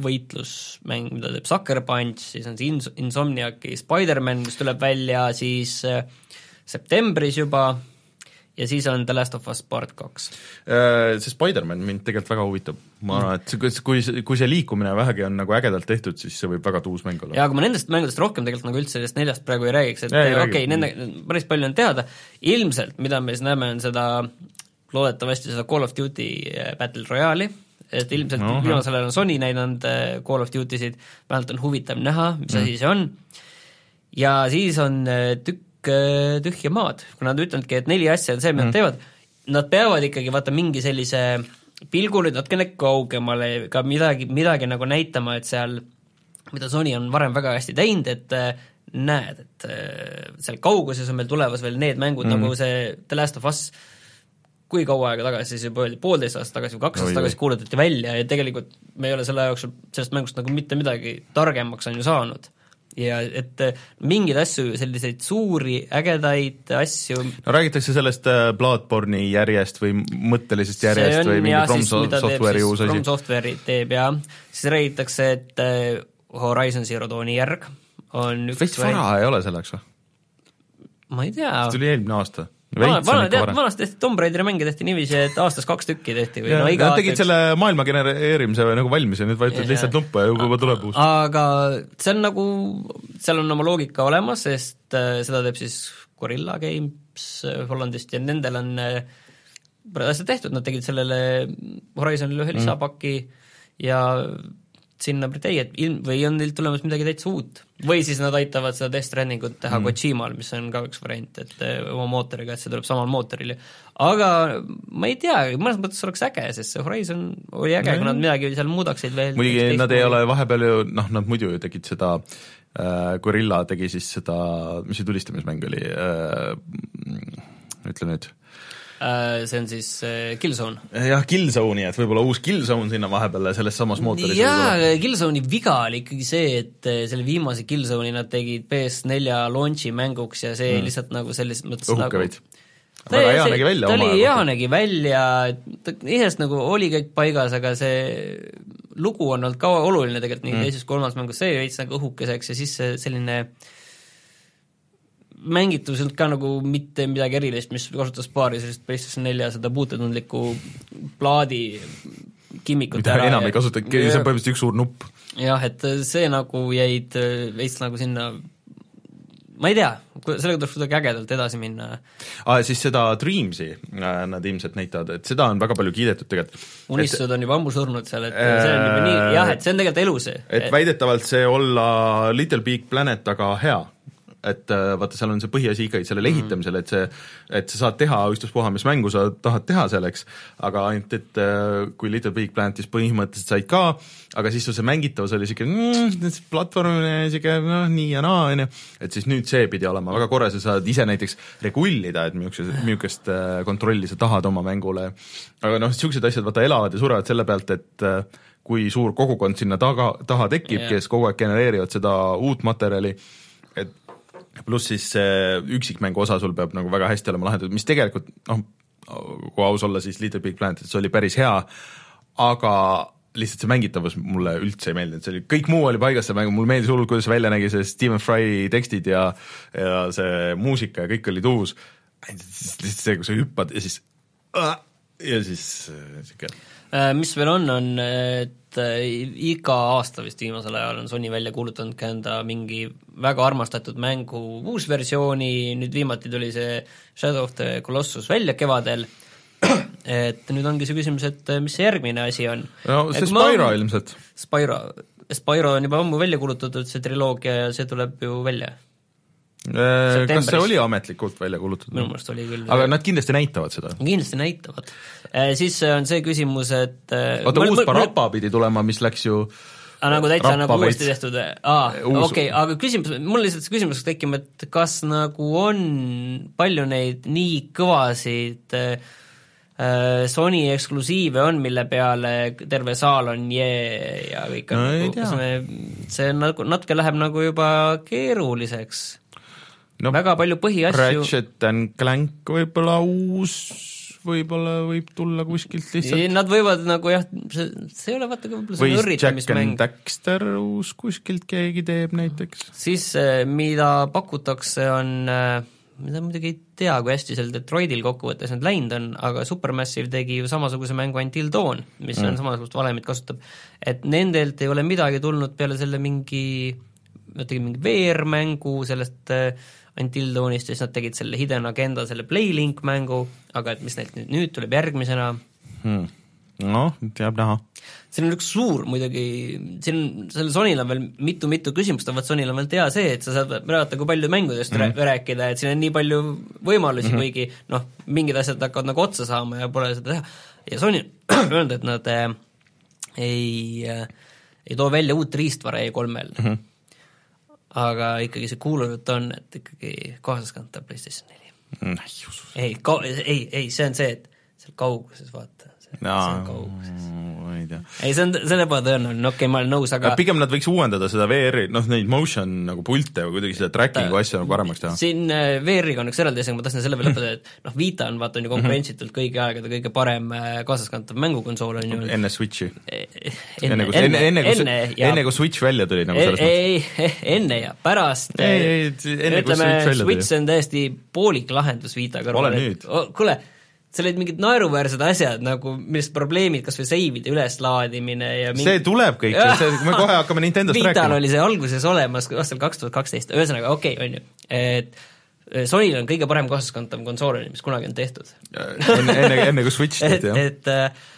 B: võitlusmäng, mida teeb Sucker Punch, siis on see Ins-, Insomniaci Spider-man, mis tuleb välja siis äh, septembris juba, ja siis on The Last of Us Part kaks.
A: Äh, see Spider-man mind tegelikult väga huvitab, ma arvan, et kui, kui see liikumine vähegi on nagu ägedalt tehtud, siis see võib väga tuus mäng olla.
B: jaa, aga ma nendest mängudest rohkem tegelikult nagu üldse sellest neljast praegu ei räägiks, et okei okay,, nende, päris palju on teada, ilmselt, mida me siis näeme, on seda loodetavasti seda Call of Duty äh, Battle Royale'i, et ilmselt no, viimasel ajal on Sony näidanud äh, Call of Duty sid, vähemalt on huvitav näha, mis mm. asi see on, ja siis on äh, tükk äh, tühja maad, kui nad ütlevadki, et neli asja on see, mida mm. nad teevad, nad peavad ikkagi vaata mingi sellise pilgu nüüd natukene kaugemale ka midagi, midagi nagu näitama, et seal, mida Sony on varem väga hästi teinud, et näed, et seal kauguses on meil tulemas veel need mängud mm., nagu see The Last of Us, kui kaua aega tagasi, siis juba öeldi, poolteist aastat tagasi või kaks aastat tagasi kuulutati välja ja tegelikult me ei ole selle jooksul sellest mängust nagu mitte midagi targemaks on ju saanud ja et äh, mingeid asju, selliseid suuri ägedaid asju
A: no räägitakse sellest äh, Bloodborne'i järjest või mõttelisest järjest või mingi From Software'i uus
B: asi? From Software'i teeb jah, siis räägitakse, et äh, Horizon Zero Dawni järg on
A: üks veits vara ei ole selleks või?
B: ma ei tea.
A: see tuli eelmine aasta
B: vana, vana, tead, vanasti tehti Tomb Raideri mänge tehti niiviisi, et aastas kaks tükki tehti või ja, no iga
A: Nad tegid üks... selle maailma genereerimise nagu valmis ja nüüd vajutad lihtsalt nuppu ja juba tuleb uus.
B: aga see on nagu, seal on oma loogika olemas, sest äh, seda teeb siis Gorilla Games äh, Hollandist ja nendel on äh, asjad tehtud, nad tegid sellele Horizonile ühe mhm. lisapaki mm. ja sinna ei, et ilm, või on neil tulemas midagi täitsa uut. või siis nad aitavad seda Death Stranding ut teha mm. Kojimal, mis on ka üks variant, et eh, oma mootoriga, et see tuleb samal mootoril. aga ma ei tea, mõnes mõttes oleks äge, sest see Horizon oli äge mm., kui nad midagi seal muudaksid veel
A: muidugi nad ei ole vahepeal ju, noh, nad muidu ju tegid seda äh, Gorilla tegi siis seda, mis see tulistamismäng oli äh,, ütle nüüd
B: see on siis äh, Killzone.
A: jah, Killzone'i, et võib-olla uus Killzone sinna vahepeale selles samas mootoris.
B: jaa, Killzone'i viga oli ikkagi see, et äh, selle viimase Killzone'i nad tegid PS4 launch'i mänguks ja see mm. lihtsalt nagu selles mõttes
A: Õhuke nagu veits väga hea nägi välja
B: ta oli hea nägi välja, ta iseenesest nagu oli kõik paigas, aga see lugu on olnud kaua oluline tegelikult nii mm. teises-kolmandas mängus, see jäi veits nagu õhukeseks ja siis selline äh, mängitus ei olnud ka nagu mitte midagi erilist, mis kasutas paari sellist PlayStation nelja seda puututundlikku plaadi kimmikut
A: mida ära enam ei kasutagi, see on põhimõtteliselt üks suur nupp.
B: jah, et see nagu jäid veits nagu sinna ma ei tea, sellega tuleks kuidagi ägedalt edasi minna
A: ah,. siis seda Dreamsi äh, nad ilmselt näitavad, et seda on väga palju kiidetud tegelikult.
B: unistused on juba ammu surnud seal, et äh, see on juba nii, jah, et see on tegelikult elus.
A: et, et väidetavalt see olla Little Big Planet, aga hea et äh, vaata, seal on see põhiasi ikkagi sellel mm. ehitamisel, et see, et sa saad teha ükstaspuha, mis mängu sa tahad teha selleks, aga ainult, et äh, kui Little Big Planetis põhimõtteliselt said ka, aga siis sul see mängitavus oli niisugune mm, platvormine, niisugune noh, nii ja naa, on ju, et siis nüüd see pidi olema väga korras ja saad ise näiteks regullida, et milline, millisest äh, kontrolli sa tahad oma mängule, aga noh, niisugused asjad vaata elavad ja surevad selle pealt, et kui suur kogukond sinna taga, taha tekib yeah., kes kogu aeg genereerivad seda uut materjali, pluss siis see üksikmängu osa sul peab nagu väga hästi olema lahendatud, mis tegelikult noh, kui aus olla, siis Little Big Planet, see oli päris hea, aga lihtsalt see mängitavus mulle üldse ei meeldinud, see oli, kõik muu oli paigas, see mäng, mulle meeldis hullult, kuidas see välja nägi, see Stephen Fry tekstid ja ja see muusika ja kõik oli uus, lihtsalt see, kui sa hüppad ja siis ja siis niisugune
B: äh, mis veel on, on et äh, iga aasta vist viimasel ajal on Sony välja kuulutanud ka enda mingi väga armastatud mängu uusversiooni, nüüd viimati tuli see Shadow of the Colossus välja kevadel, et nüüd ongi see küsimus, et äh, mis see järgmine asi on.
A: no see et Spyro ma... ilmselt.
B: Spyro, Spyro on juba ammu välja kuulutatud, see triloogia ja see tuleb ju välja.
A: Äh, kas see oli ametlikult välja kuulutatud?
B: minu meelest oli küll.
A: aga nad kindlasti näitavad seda?
B: kindlasti näitavad. Äh, siis on see küsimus, et
A: äh, oota, uus Parappa pidi tulema, mis läks ju
B: aga nagu täitsa nagu uuesti tehtud, aa, okei aga küsimus, mul lihtsalt see küsimus tekkima, et kas nagu on palju neid nii kõvasid äh, Sony eksklusiive on, mille peale terve saal on jee ja kõik on no, nagu, see nagu natuke läheb nagu juba keeruliseks
A: no,
B: väga palju põhiasju
A: Ratchet and Clank võib-olla uus võib-olla võib tulla kuskilt lihtsalt.
B: Nad võivad nagu jah, see, see ei ole vaata võib-olla selline õrritamismäng.
A: Daxter uus kuskilt keegi teeb näiteks.
B: siis eh, mida pakutakse, on eh, mida muidugi ei tea, kui hästi seal Detroitil kokkuvõttes nüüd läinud on, aga Supermassive tegi ju samasuguse mängu Until Dawn, mis mm. on samasugust valemit kasutab, et nendelt ei ole midagi tulnud peale selle mingi, nad tegid mingi VR-mängu sellest äh, Until Dawnist ja siis nad tegid selle Hidden Agenda, selle Playlink mängu, aga et mis neilt nüüd, nüüd tuleb järgmisena
A: hmm.? noh, jääb näha.
B: siin on üks suur muidugi, siin on, sellel Sonyl on veel mitu-mitu küsimust, aga vot Sonyl on veel hea see, et sa saad vaadata, kui palju mängudest mm -hmm. rääkida, et siin on nii palju võimalusi mm, -hmm. kuigi noh, mingid asjad hakkavad nagu otsa saama ja pole seda teha. ja Sony on öelnud, et nad äh, ei äh,, ei too välja uut riistvara E3-l mm. -hmm aga ikkagi see kuulujutt on, et ikkagi kaasaskantav PlayStation neli.
A: Mm,
B: ei, ei, ei, see on see, et seal kauguses, vaata.
A: No, ma ei tea.
B: ei, see on, see on ebatõenäoline, okei okay,, ma olen nõus, aga
A: pigem nad võiks uuendada seda VR-i, noh neid motion nagu pilte või kuidagi seda tracking'u asja nagu paremaks teha.
B: siin äh, VR-iga on üks eraldi asi, aga ma tahtsin selle veel lõpetada, et noh, Vita on vaata, on ju konkurentsitult kõigi aegade kõige parem äh, kaasaskantav mängukonsool, on ju.
A: enne Switchi. E, e, enne, enne, enne, enne, enne, ja, enne kui Switch välja tuli nagu selles
B: ei, mõttes. enne ja pärast
A: ei, ei, enne kui Switch välja
B: tuli. Switch on täiesti poolik lahendus Vita kõrval.
A: ole nüüd.
B: kuule seal olid mingid naeruväärsed asjad nagu, millest probleemid, kas või seivide üleslaadimine ja mingi...
A: see tuleb kõik, see, kui me kohe hakkame Nintendost
B: Vital
A: rääkima.
B: oli see alguses olemas aastal kaks tuhat kaksteist, ühesõnaga okei okay,, on ju, et eh, Sonyl on kõige parem kaasaskantav konsool, mis kunagi on tehtud.
A: enne, enne, enne kui Switch tehti,
B: jah. et eh,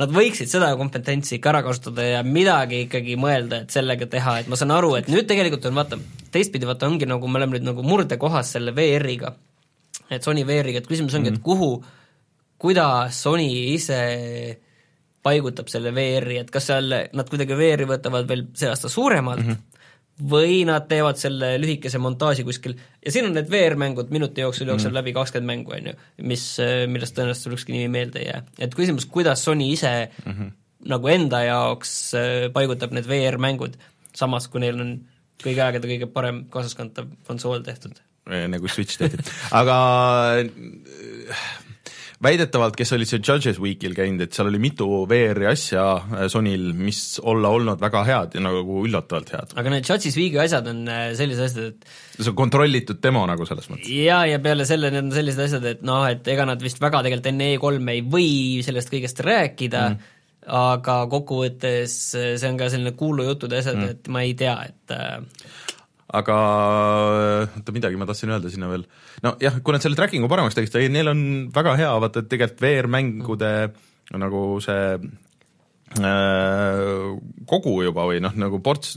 B: nad võiksid seda kompetentsi ikka ära kasutada ja midagi ikkagi mõelda, et sellega teha, et ma saan aru, et nüüd tegelikult on vaata, teistpidi vaata ongi nagu, me oleme nüüd nagu murdekohas selle VR-iga et Sony VR-iga, et küsimus ongi mm, -hmm. et mhm. kuhu, kuidas Sony ise paigutab selle VR-i, et kas seal nad kuidagi VR-i võtavad veel see aasta suuremalt mm, -hmm või nad teevad selle lühikese montaaži kuskil ja siin on need VR-mängud minuti jooksul jookseb mm. läbi kakskümmend mängu, on ju, mis, millest tõenäoliselt sul ükski nimi meelde ei jää. et küsimus, kuidas Sony ise mm -hmm. nagu enda jaoks äh, paigutab need VR-mängud, samas kui neil on kõigi aegade kõige parem kaasaskantav konsool tehtud
A: enne kui Switch tehti, aga äh, väidetavalt, kes olid seal Judges Weekil käinud, et seal oli mitu VR-i asja äh, Sonyl, mis olla olnud väga head ja nagu üllatavalt head.
B: aga need Judges Weeki asjad on äh, sellised asjad, et
A: see on kontrollitud demo nagu selles mõttes?
B: jaa, ja peale selle need on sellised asjad, et noh, et ega nad vist väga tegelikult enne E3 ei või sellest kõigest rääkida mm., aga kokkuvõttes see on ka selline kuulujutud asjad mm., et ma ei tea, et
A: aga oota, midagi ma tahtsin öelda sinna veel, nojah, kui nad selle tracking'u paremaks tegid, neil on väga hea, vaata, et tegelikult VR-mängude nagu see äh, kogu juba või noh, nagu ports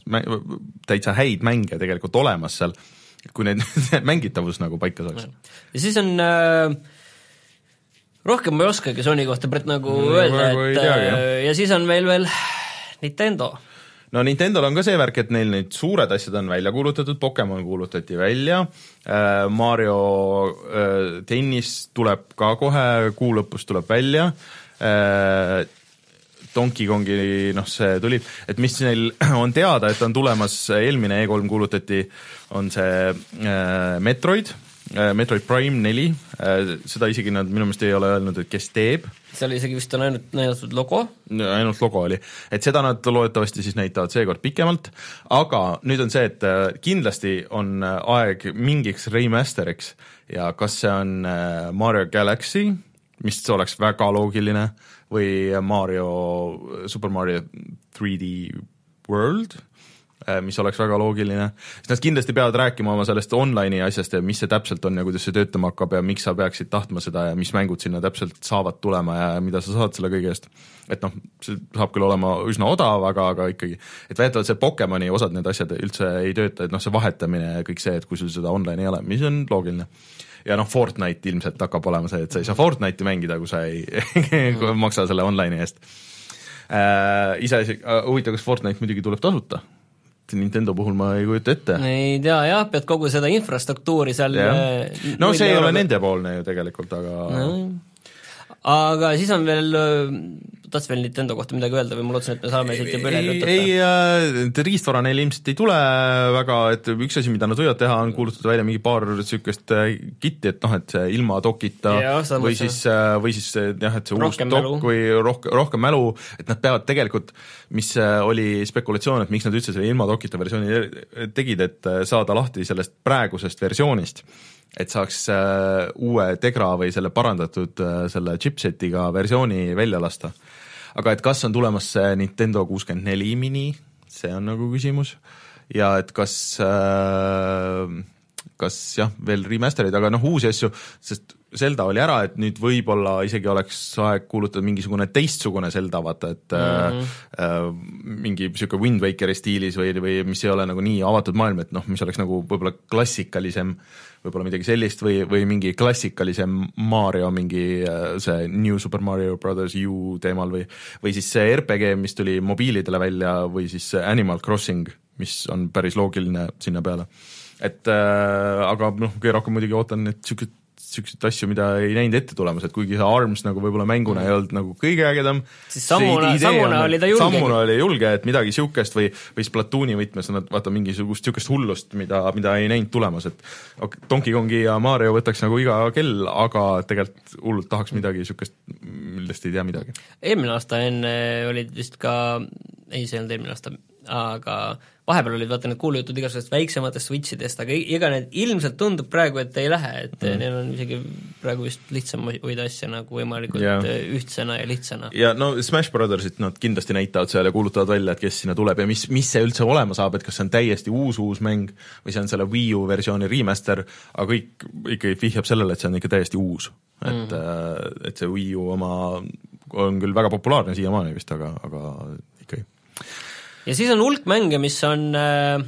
A: täitsa häid mänge tegelikult olemas seal, kui need mängitavus nagu paika saaks.
B: ja siis on äh, rohkem ma ei oskagi Sony kohta praegu nagu no, öelda, et teagi, äh, ja siis on meil veel Nintendo
A: no Nintendo'l on ka see värk, et neil need suured asjad on välja kuulutatud, Pokemon kuulutati välja äh,, Mario äh, tennis tuleb ka kohe, kuu lõpus tuleb välja äh,, Donkey Kongi, noh, see tuli, et mis neil on teada, et on tulemas, eelmine E3 kuulutati, on see Metroid Metroid Prime neli, äh, seda isegi nad minu meelest ei ole öelnud, et kes teeb.
B: seal isegi vist on ainult näidatud logo.
A: ainult logo oli, et seda nad loodetavasti siis näitavad seekord pikemalt, aga nüüd on see, et äh, kindlasti on aeg mingiks remaster'iks. Ja kas see on Mario Galaxy, mis oleks väga loogiline, või Mario, Super Mario 3D World? Äh, mis oleks väga loogiline, sest nad kindlasti peavad rääkima oma sellest online'i asjast ja mis see täpselt on ja kuidas see töötama hakkab ja miks sa peaksid tahtma seda ja mis mängud sinna täpselt saavad tulema ja mida sa saad selle kõige eest. et noh, see saab küll olema üsna odav, aga, aga ikkagi, et väidetavalt see Pokemoni osad need asjad üldse ei tööta, et noh, see vahetamine ja kõik see, et kui sul seda online'i ei ole, mis on loogiline ja noh, Fortnite ilmselt hakkab olema see, et sa ei saa Fortnite'i mängida, kui sa ei kui maksa selle online'i eest äh,. iseasi äh,, huvitav, kas Fortnite muidugi tuleb tasuta Nintendo puhul ma ei kujuta ette.
B: ei tea jah, pead kogu seda infrastruktuuri seal
A: äh, no see ei ole nendepoolne ju tegelikult, aga no.
B: aga siis on veel tahtsid veel Nintendo kohta midagi öelda või ma lootsin, et me saame siit juba üle
A: lõpetada? ei, äh, riistvara neil ilmselt ei tule väga, et üks asi, mida nad võivad teha, on kuulutada välja mingi paar niisugust äh, kit'i, et noh, et ilma dokita ja, või siis, äh, või siis jah, et see rohkem uus dok või rohkem, rohkem mälu, et nad peavad tegelikult, mis oli spekulatsioon, et miks nad üldse selle ilma dokita versiooni tegid, et saada lahti sellest praegusest versioonist et saaks äh, uue Tegra või selle parandatud äh, selle chipsetiga versiooni välja lasta aga et kas on tulemas see Nintendo kuuskümmend neli mini, see on nagu küsimus, ja et kas äh, kas jah, veel remaster'id, aga noh, uusi asju, sest Zelda oli ära, et nüüd võib-olla isegi oleks aeg kuulutada mingisugune teistsugune Zelda, vaata, et mm -hmm. äh, mingi niisugune Wind Wakeri stiilis või, või mis ei ole nagu nii avatud maailm, et noh, mis oleks nagu võib-olla klassikalisem äh, võib-olla midagi sellist või, või mingi klassikalisem Mario mingi äh, see New Super Mario Brothers U teemal või, või siis see RPG, mis tuli mobiilidele välja või siis Animal Crossing, mis on päris loogiline sinna peale. et äh, aga noh, kõige rohkem muidugi ootan, et niisugused niisuguseid asju, mida ei näinud ette tulemas, et kuigi see Arms nagu võib-olla mänguna mm. ei olnud nagu kõige ägedam,
B: siis sammuna, sammuna oli ta julge.
A: sammuna oli julge, et midagi niisugust või, või Splatooni võtmes nad vaata mingisugust niisugust hullust, mida, mida ei näinud tulemas, et Donkey Kongi ja Mario võtaks nagu iga kell, aga tegelikult hullult tahaks midagi niisugust, millest ei tea midagi.
B: eelmine aasta enne olid vist ka, ei, see ei olnud eelmine aasta, aga vahepeal olid vaata need kuulujutud igasugustest väiksematest switchidest, aga iga need ilmselt tundub praegu, et ei lähe, et mm. neil on isegi praegu vist lihtsam hoida asja nagu võimalikult yeah. ühtsena ja lihtsana.
A: ja no Smash Brothersit nad kindlasti näitavad seal ja kuulutavad välja, et kes sinna tuleb ja mis, mis see üldse olema saab, et kas see on täiesti uus, uus mäng või see on selle Wii U versiooni remaster, aga kõik ikkagi vihjab sellele, et see on ikka täiesti uus. et mm., et see Wii U oma on küll väga populaarne siiamaani vist, aga, aga
B: ja siis on hulk mänge, mis on äh,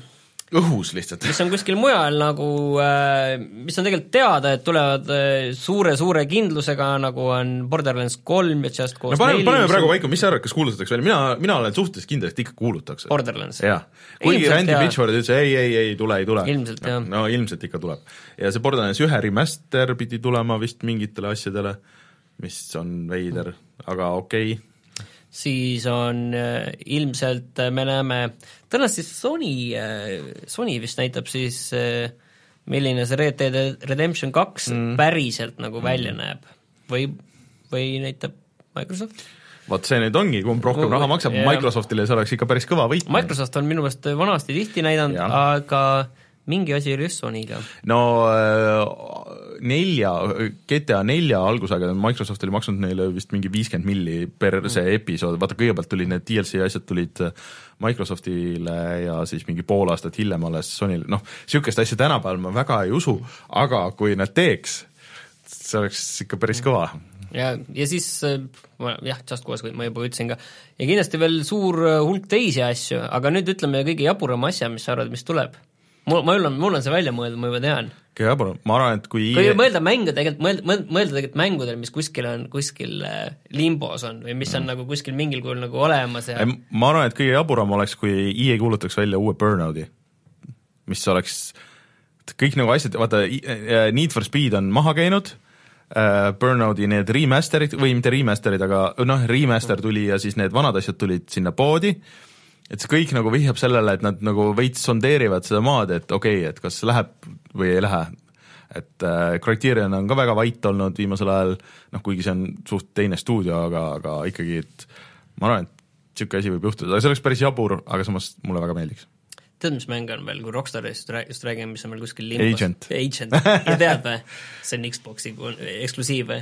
A: õhus lihtsalt.
B: mis on kuskil mujal nagu, äh, mis on tegelikult teada, et tulevad suure-suure äh, kindlusega, nagu on Borderlands kolm ja Just Cause
A: no paneme, paneme praegu paika, mis sa arvad, kas kuulutatakse välja, mina, mina olen suhteliselt kindel, et ikka kuulutatakse.
B: Borderlands?
A: jah, kuigi Randy Pitchford ütles ei, ei, ei tule, ei tule.
B: ilmselt no, jah.
A: no ilmselt ikka tuleb. ja see Borderlands ühe remaster pidi tulema vist mingitele asjadele, mis on veider, aga okei okay
B: siis on äh, ilmselt, äh, me näeme, tõenäoliselt siis Sony, äh, Sony vist näitab siis milline see Red Dead Redemption kaks mm. päriselt nagu mm. välja näeb või, või näitab Microsoft?
A: vot see nüüd ongi, kumb rohkem raha maksab yeah., Microsoftile see oleks ikka päris kõva võit.
B: Microsoft on minu meelest vanasti tihti näidanud, aga mingi asi oli just Sonyga.
A: no äh, nelja, GTA nelja algusaegadel Microsoft oli maksnud neile vist mingi viiskümmend milli per mm. see episood, vaata kõigepealt tulid need DLC asjad tulid äh, Microsoftile ja siis mingi pool aastat hiljem alles Sonyle, noh, niisugust asja tänapäeval ma väga ei usu, aga kui nad teeks, see oleks ikka päris kõva
B: ja, ja siis äh, jah, Just Cause ma juba ütlesin ka, ja kindlasti veel suur hulk teisi asju, aga nüüd ütleme kõige jaburam asja, mis sa arvad, mis tuleb mul, mul on, mul on see välja mõeldud, ma juba tean.
A: Kõige jabur, ma arvan, et kui
B: kui mõelda mänge tegelikult, mõelda, mõelda tegelikult mängudele, mis kuskil on, kuskil äh, limbos on või mis on mm. nagu kuskil mingil kujul nagu olemas ja
A: ma arvan, et kõige jaburam oleks, kui EA kuulutaks välja uue Burnouti, mis oleks kõik nagu asjad, vaata äh, Need for Speed on maha käinud uh,, Burnouti need remaster'id või mitte remaster'id, aga noh, remaster tuli ja siis need vanad asjad tulid sinna poodi et see kõik nagu vihjab sellele, et nad nagu veits sondeerivad seda maad, et okei okay,, et kas läheb või ei lähe. et äh, Criterion on ka väga vait olnud viimasel ajal, noh kuigi see on suht teine stuudio, aga, aga ikkagi, et ma arvan, et niisugune asi võib juhtuda, see oleks päris jabur, aga samas mulle väga meeldiks
B: tead, mis mäng on veel, kui Rockstarist just räägime, mis on meil kuskil limbos?
A: Agent.
B: Agent, ja tead või? see on Xbox'i eksklusiiv või?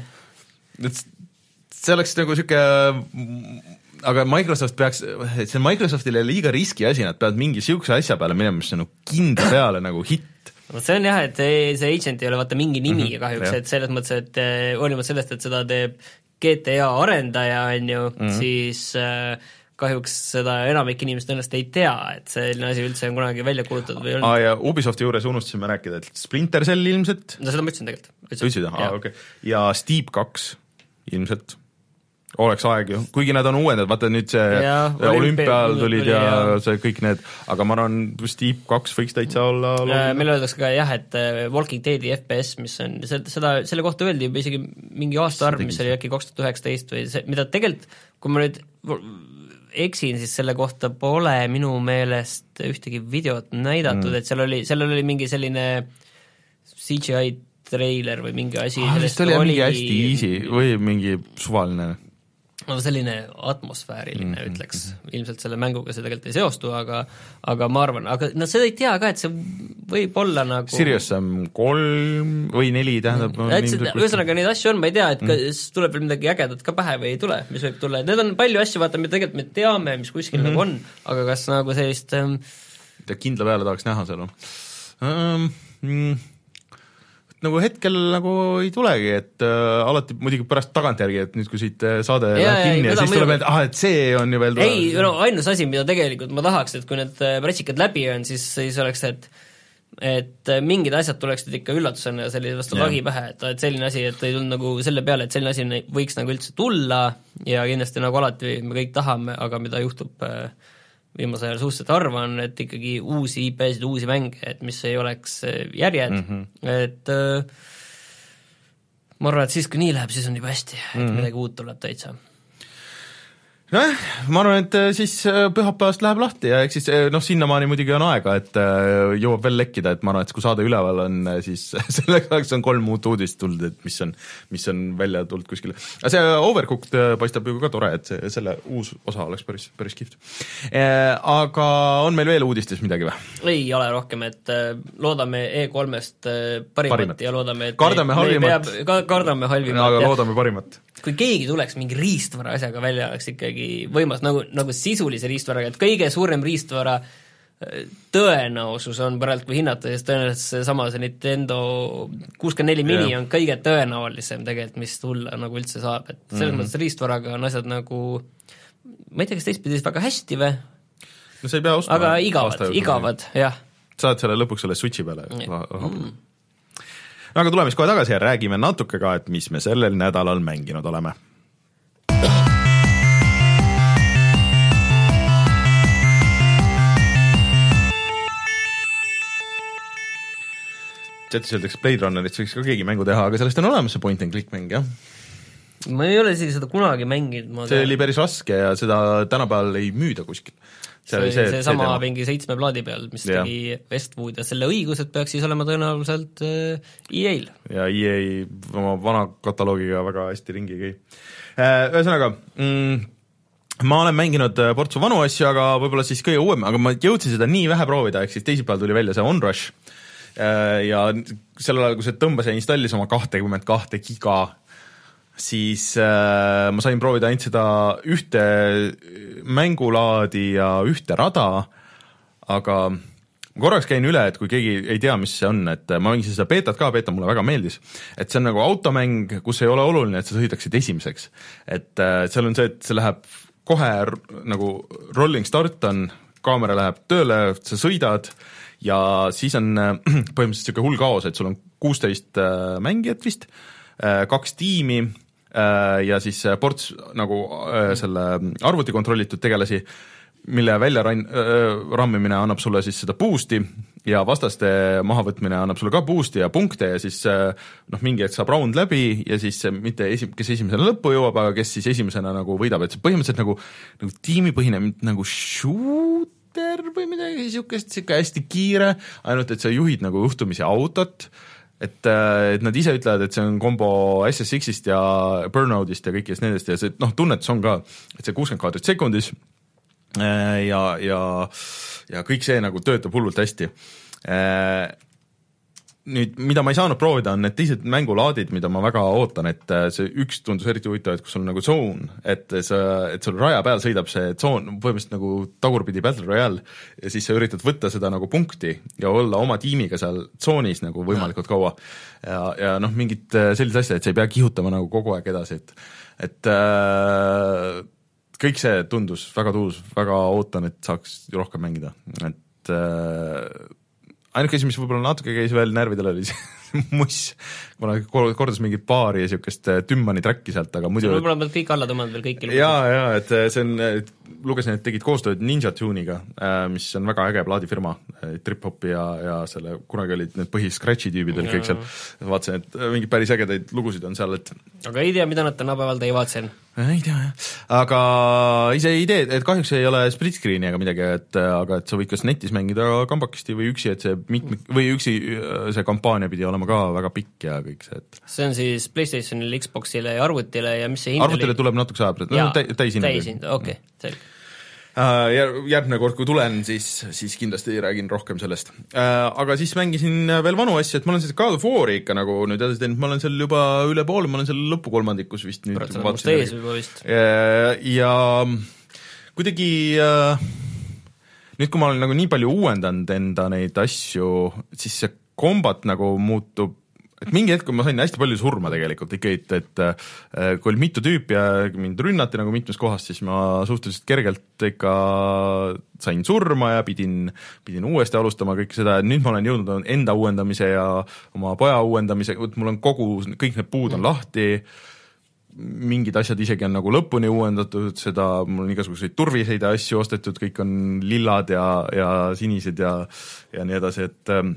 A: See oleks nagu niisugune aga Microsoft peaks, see on Microsoftile liiga riski asi, nad peavad mingi niisuguse asja peale minema, mis on nagu kindla peale nagu hitt.
B: no see on jah, et see, see agent ei ole vaata mingi nimi mm -hmm, kahjuks, et selles mõttes, et eh, hoolimata sellest, et seda teeb GTA arendaja, on ju mm, -hmm. siis äh, kahjuks seda enamik inimest tõenäoliselt ei tea, et selline asi üldse on kunagi välja kuulutatud või
A: olnud. aa ja Ubisofti juures unustasime rääkida, et Splinter Cell ilmselt
B: no seda ma ütlesin tegelikult.
A: ütlesid, aa okei okay., ja Steep kaks ilmselt oleks aeg ju, kuigi nad on uuendad, vaata nüüd see olümpial tulid ja, ja see kõik need, aga ma arvan, Steep kaks võiks täitsa olla
B: meile öeldakse ka jah, et äh, Walking Deadi FPS, mis on, seda, selle kohta öeldi juba isegi mingi aastaarv, mis oli äkki kaks tuhat üheksateist või see, mida tegelikult, kui ma nüüd eksin, siis selle kohta pole minu meelest ühtegi videot näidatud mm., et seal oli, seal oli mingi selline CGI treiler või mingi asi
A: ah, vist oli, oli mingi hästi easy või mingi suvaline
B: no selline atmosfääriline mm, -hmm. ütleks, ilmselt selle mänguga see tegelikult ei seostu, aga aga ma arvan, aga no seda ei tea ka, et see võib olla nagu
A: Sirius Sam kolm või neli, tähendab
B: ühesõnaga neid asju on, ma ei tea, et kas mm. tuleb veel midagi ägedat ka pähe või ei tule, mis võib tulla, et need on palju asju, vaata, mida tegelikult me teame, mis kuskil mm -hmm. nagu on, aga kas nagu sellist ähm,
A: kindla peale tahaks näha seal um,? Mm nagu hetkel nagu ei tulegi, et äh, alati muidugi pärast tagantjärgi, et nüüd, kui siit äh, saade ja, läheb kinni ja, ja siis tuleb meelde, ah, et see on ju veel
B: ei, no ainus asi, mida tegelikult ma tahaks, et kui need äh, pressikad läbi on, siis, siis oleks, et et äh, mingid asjad tuleksid ikka üllatusena sellise vastu lagi pähe, et, et selline asi, et ei tulnud nagu selle peale, et selline asi võiks nagu üldse tulla ja kindlasti nagu alati me kõik tahame, aga mida juhtub äh, viimasel ajal suhteliselt harva on, et ikkagi uusi IP-sid, uusi mänge, et mis ei oleks äh, järjed mm, -hmm. et äh, ma arvan, et siis, kui nii läheb, siis on juba hästi, et mm -hmm. midagi uut tuleb täitsa
A: nojah, ma arvan, et äh, siis äh, pühapäevast läheb lahti ja eks siis äh, noh, sinnamaani muidugi on aega, et jõuab veel lekkida, et ma arvan, et kui saade üleval on, siis selleks ajaks on kolm uut uudist tulnud, et mis on, mis on välja tulnud kuskile. aga see Overcooked paistab ju ka tore, et see, selle uus osa oleks päris, päris kihvt. Aga on meil veel uudistes midagi või?
B: ei ole rohkem, et loodame E3-st parimat, parimat. ja loodame, et
A: kardame halvimat.
B: kardame halvimat.
A: aga loodame parimat
B: kui keegi tuleks mingi riistvara asjaga välja, oleks ikkagi võimas, nagu, nagu sisulise riistvaraga, et kõige suurem riistvara äh, tõenäosus on praegu, hinnata, siis tõenäoliselt seesama, see Nintendo kuuskümmend neli mini on kõige tõenäolisem tegelikult, mis tulla nagu üldse saab, et selles mm -hmm. mõttes riistvaraga on asjad nagu ma ei tea, kas teistpidi siis väga hästi või?
A: no sa ei pea ostma
B: aga igavad, igavad, jah.
A: saad selle lõpuks selle Switchi peale mm aga tuleme siis kohe tagasi ja räägime natuke ka, et mis me sellel nädalal mänginud oleme. Chatis öeldakse, Blade Runnerist võiks ka keegi mängu teha, aga sellest on olemas see point and click mäng, jah
B: ma ei ole isegi seda kunagi mänginud.
A: see oli päris raske ja seda tänapäeval ei müüda kuskil
B: see oli see, seesama see mingi seitsme plaadi peal, mis ja. tegi Westwood ja selle õigused peaks siis olema tõenäoliselt äh, EA-l.
A: ja EA oma vana kataloogiga väga hästi ringi ei käi äh,. Ühesõnaga mm, ma olen mänginud äh, portsu vanu asju, aga võib-olla siis kõige uuem, aga ma jõudsin seda nii vähe proovida, ehk siis teisipäeval tuli välja see Onrush ja sellel ajal, kui see tõmbas ja installis oma kahtekümmet kahte giga siis äh, ma sain proovida ainult seda ühte mängulaadi ja ühte rada, aga ma korraks käin üle, et kui keegi ei tea, mis see on, et ma mängisin seda beetat ka, beeta mulle väga meeldis, et see on nagu automäng, kus ei ole oluline, et sa sõidaksid esimeseks. et äh, seal on see, et see läheb kohe nagu rolling start on, kaamera läheb tööle, sa sõidad ja siis on äh, põhimõtteliselt niisugune hull kaos, et sul on kuusteist äh, mängijat vist, äh, kaks tiimi ja siis ports nagu selle arvuti kontrollitud tegelasi, mille välja ran-, rammimine annab sulle siis seda boost'i ja vastaste mahavõtmine annab sulle ka boost'i ja punkte ja siis noh, mingi hetk saab round läbi ja siis mitte esi-, kes esimesena lõppu jõuab, aga kes siis esimesena nagu võidab, et see põhimõtteliselt nagu, nagu tiimipõhine nagu shooter või midagi niisugust, niisugune hästi kiire, ainult et sa juhid nagu juhtumisi autot. Et, äh, et nad ise ütlevad, et see on kombo SSX-ist ja Burnoutist ja kõikidest nendest ja see noh, tunnetus on ka, et see kuuskümmend kaadrit sekundis äh, ja, ja, ja kõik see nagu töötab hullult hästi. Äh, nüüd, mida ma ei saanud proovida, on need teised mängulaadid, mida ma väga ootan, et äh, see üks tundus eriti huvitav, et kus on nagu tsoon, et sa, et sul raja peal sõidab see tsoon, põhimõtteliselt nagu tagurpidi Battle Royale ja siis sa üritad võtta seda nagu punkti ja olla oma tiimiga seal tsoonis nagu võimalikult kaua. ja, ja noh, mingid äh, sellised asjad, et sa ei pea kihutama nagu kogu aeg edasi, et, et äh, kõik see tundus väga tuus, väga ootan, et saaks rohkem mängida, et äh, ainuke asi, mis võib-olla natuke käis veel närvidele, oli see muss, kuna kordas mingit paari ja niisugust äh, Tümmani track'i sealt, aga muidu
B: võib-olla pead kõik alla tõmmanud veel kõiki
A: jaa, jaa, et äh, see on, lugesin, et tegid koostööd Ninja Tune'iga, äh, mis on väga äge plaadifirma, trip-hopi ja, ja selle, kunagi olid need põhi-scratch'i tüübid olid kõik seal, vaatasin, et mingeid päris ägedaid lugusid on seal, et
B: aga ei tea, mida nad tänapäeval teevad
A: Äh, ei tea jah, aga ise ei tee, et kahjuks ei ole split screen'i ega midagi, et aga et sa võid kas netis mängida kambakesti või üksi, et see mitmik- või üksi see kampaania pidi olema ka väga pikk ja kõik see, et
B: see on siis PlayStationile, Xboxile ja arvutile ja mis see hind
A: arvutile oli? tuleb natukese aja pärast, no täishind.
B: täishind, okei okay,, selge.
A: Äh, järgmine kord, kui tulen, siis, siis kindlasti räägin rohkem sellest. Äh, aga siis mängisin veel vanu asju, et ma olen seda God of War'i ikka nagu nüüd edasi teinud, ma olen seal juba üle poole, ma olen seal lõpukolmandikus vist nüüd.
B: vist.
A: Äh, ja kuidagi nüüd, kui ma olen nagu nii palju uuendanud enda neid asju, siis see kombat nagu muutub et mingi hetk, kui ma sain hästi palju surma tegelikult ikkagi, et, et äh, kui oli mitu tüüpi ja mind rünnati nagu mitmes kohas, siis ma suhteliselt kergelt ikka sain surma ja pidin, pidin uuesti alustama kõike seda, et nüüd ma olen jõudnud enda uuendamise ja oma poja uuendamise, vot mul on kogu, kõik need puud on lahti, mingid asjad isegi on nagu lõpuni uuendatud, seda, mul on igasuguseid turviseid asju ostetud, kõik on lillad ja, ja sinised ja, ja nii edasi, et ähm,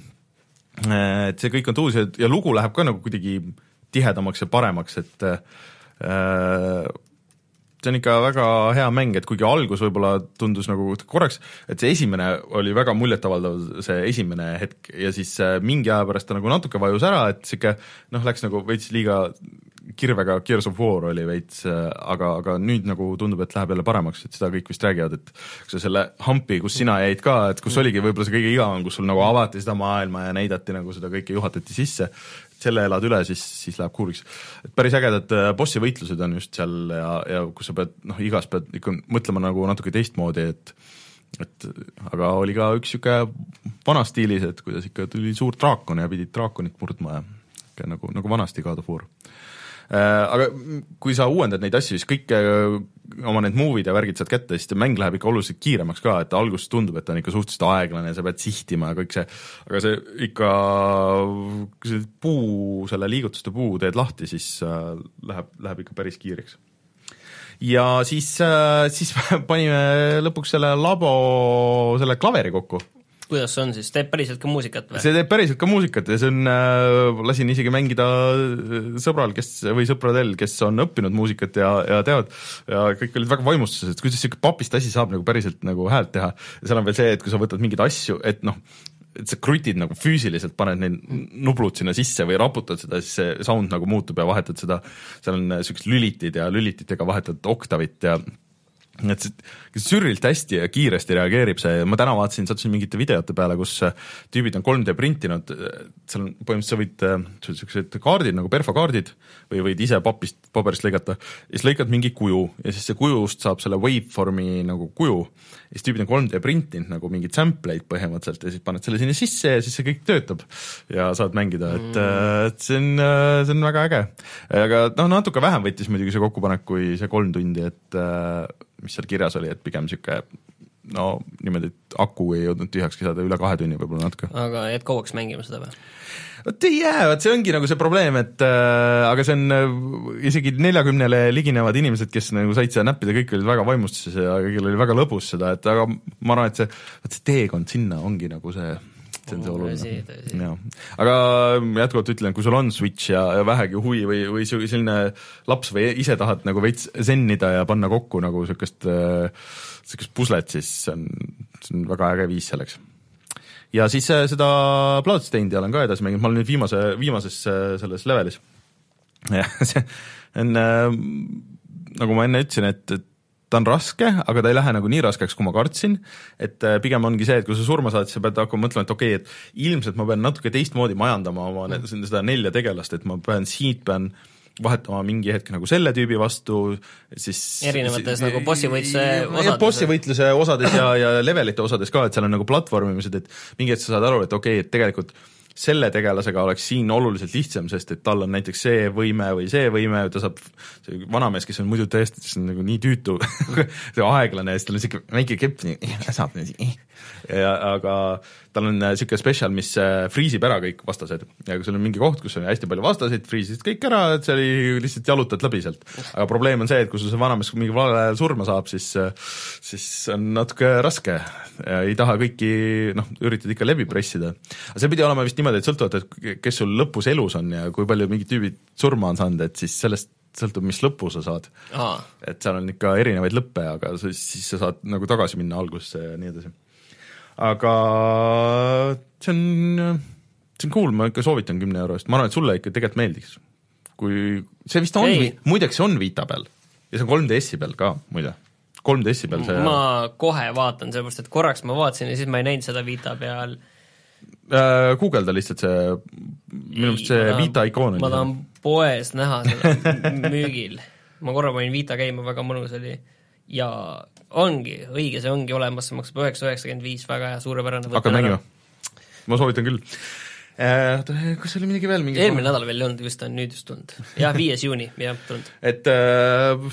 A: et see kõik on tuus ja, ja lugu läheb ka nagu kuidagi tihedamaks ja paremaks, et äh, see on ikka väga hea mäng, et kuigi algus võib-olla tundus nagu korraks, et see esimene oli väga muljetavaldav, see esimene hetk ja siis äh, mingi aja pärast ta nagu natuke vajus ära, et sihuke noh, läks nagu veits liiga kirvega Gears of War oli veits, äh, aga, aga nüüd nagu tundub, et läheb jälle paremaks, et seda kõik vist räägivad, et kui sa selle hampi, kus sina jäid ka, et kus oligi võib-olla see kõige igavam, kus sul nagu avati seda maailma ja näidati nagu seda kõike juhatati sisse, selle elad üle, siis, siis läheb cool'iks. et päris ägedad äh, bossi võitlused on just seal ja, ja kus sa pead noh, igas pead ikka mõtlema nagu natuke teistmoodi, et et aga oli ka üks niisugune vanas stiilis, et kuidas ikka tuli suur draakon ja pidid draakonit murdma ja ikka nagu, nagu vanasti God of War aga kui sa uuendad neid asju, siis kõik äh, oma need move'id ja värgid saad kätte, siis mäng läheb ikka oluliselt kiiremaks ka, et alguses tundub, et ta on ikka suhteliselt aeglane sa pead sihtima ja kõik see, aga see ikka, kui see puu, selle liigutuste puu teed lahti, siis äh, läheb, läheb ikka päris kiireks. Ja siis, siis panime lõpuks selle labo, selle klaveri kokku
B: kuidas see on siis, teeb päriselt ka muusikat või?
A: see teeb päriselt ka muusikat ja see on äh,, lasin isegi mängida äh, sõbral, kes, või sõpradel, kes on õppinud muusikat ja, ja teavad, ja kõik olid väga vaimustuses, et kuidas niisugune papist asi saab nagu päriselt nagu häält teha. ja seal on veel see, et kui sa võtad mingeid asju, et noh, et sa krutid nagu füüsiliselt, paned neid nublud sinna sisse või raputad seda, siis see sound nagu muutub ja vahetad seda, seal on niisugused lülitid ja lülititega vahetad oktavit ja et see sürrilt hästi ja kiiresti reageerib see, ma täna vaatasin, sattusin mingite videote peale, kus äh, tüübid on 3D printinud, seal on põhimõtteliselt sa võid, äh, niisugused kaardid nagu perfokaardid või võid ise papist, paberist lõigata ja siis lõikad mingi kuju ja siis see kujust saab selle waveformi nagu kuju ja siis tüübid on 3D printinud nagu mingeid sample eid põhimõtteliselt ja siis paned selle sinna sisse ja siis see kõik töötab ja saad mängida, et mm., et see on, see on väga äge. aga noh, natuke vähem võttis muidugi see kokkupanek kui see kolm tundi, et mis seal kirjas oli, et pigem niisugune no niimoodi, et aku ei jõudnud tühjakski saada, üle kahe tunni võib-olla natuke.
B: aga jääd kauaks mängima seda või?
A: vot ei jää, vot see ongi nagu see probleem, et äh, aga see on äh, isegi neljakümnele liginevad inimesed, kes nagu said seda näppida, kõik olid väga vaimustuses ja kõigil oli väga lõbus seda, et aga ma arvan, et see, vot see teekond sinna ongi nagu see see on see oluline. jah, aga jätkuvalt ütlen, kui sul on Switch ja, ja vähegi huvi või, või selline laps või ise tahad nagu veits sennida ja panna kokku nagu niisugust, niisugust puslet, siis see on, see on väga äge viis selleks ja siis äh, seda Bloodstainedi olen ka edasi mänginud, ma olen nüüd viimase, viimases äh, selles levelis. see on äh, nagu ma enne ütlesin, et, et ta on raske, aga ta ei lähe nagu nii raskeks, kui ma kartsin, et äh, pigem ongi see, et kui sa surma saad, siis sa pead hakkama mõtlema, et okei okay,, et ilmselt ma pean natuke teistmoodi majandama oma mm. seda nelja tegelast, et ma pean siit, pean vahetama mingi hetk nagu selle tüübi vastu, siis
B: erinevates nagu bossi võitluse osades.
A: bossi võitluse osades ja, ja levelite osades ka, et seal on nagu platvormimised, et mingi hetk sa saad aru, et okei okay,, et tegelikult selle tegelasega oleks siin oluliselt lihtsam, sest et tal on näiteks see võime või see võime, ta saab, see vanamees, kes on muidu täiesti, see on nagu nii tüütu see aeglane ja siis tal on siuke väike kepp, saab niiviisi ja aga tal on niisugune spetsial, mis äh, friisib ära kõik vastased ja kui sul on mingi koht, kus on hästi palju vastaseid, friisisid kõik ära, et see oli lihtsalt jalutad läbi sealt. aga probleem on see, et kui sul see vanamees mingi valel ajal surma saab, siis, äh, siis on natuke raske ei taha kõiki noh, üritad ikka läbi pressida. aga see pidi olema vist niimoodi, et sõltuvalt, et kes sul lõpus elus on ja kui palju mingid tüübid surma on saanud, et siis sellest sõltub, mis lõpu sa saad. et seal on ikka erinevaid lõppe, aga siis, siis sa saad nagu tagasi minna algusesse ja nii edasi aga see on, see on cool, ma ikka soovitan kümne euro eest, ma arvan, et sulle ikka tegelikult meeldiks. kui, see vist on, muideks see on Vita peal ja see on 3DS-i peal ka muide 3DS-i peal see
B: ma kohe vaatan, sellepärast et korraks ma vaatasin ja siis ma ei näinud seda Vita peal
A: äh,. Guugelda lihtsalt see, minu meelest see tahan, Vita ikoon
B: on ma tahan poes näha seda müügil. ma korra panin Vita käima, väga mõnus oli ja ongi, õige, see ongi olemas, see maksab üheksa üheksakümmend viis, väga hea, suurepärane.
A: hakkad mängima? ma soovitan küll äh,. oota, kas oli midagi veel?
B: eelmine nädal veel ei olnud, vist on nüüd just tulnud. jah, viies juuni, jah, tulnud.
A: et äh,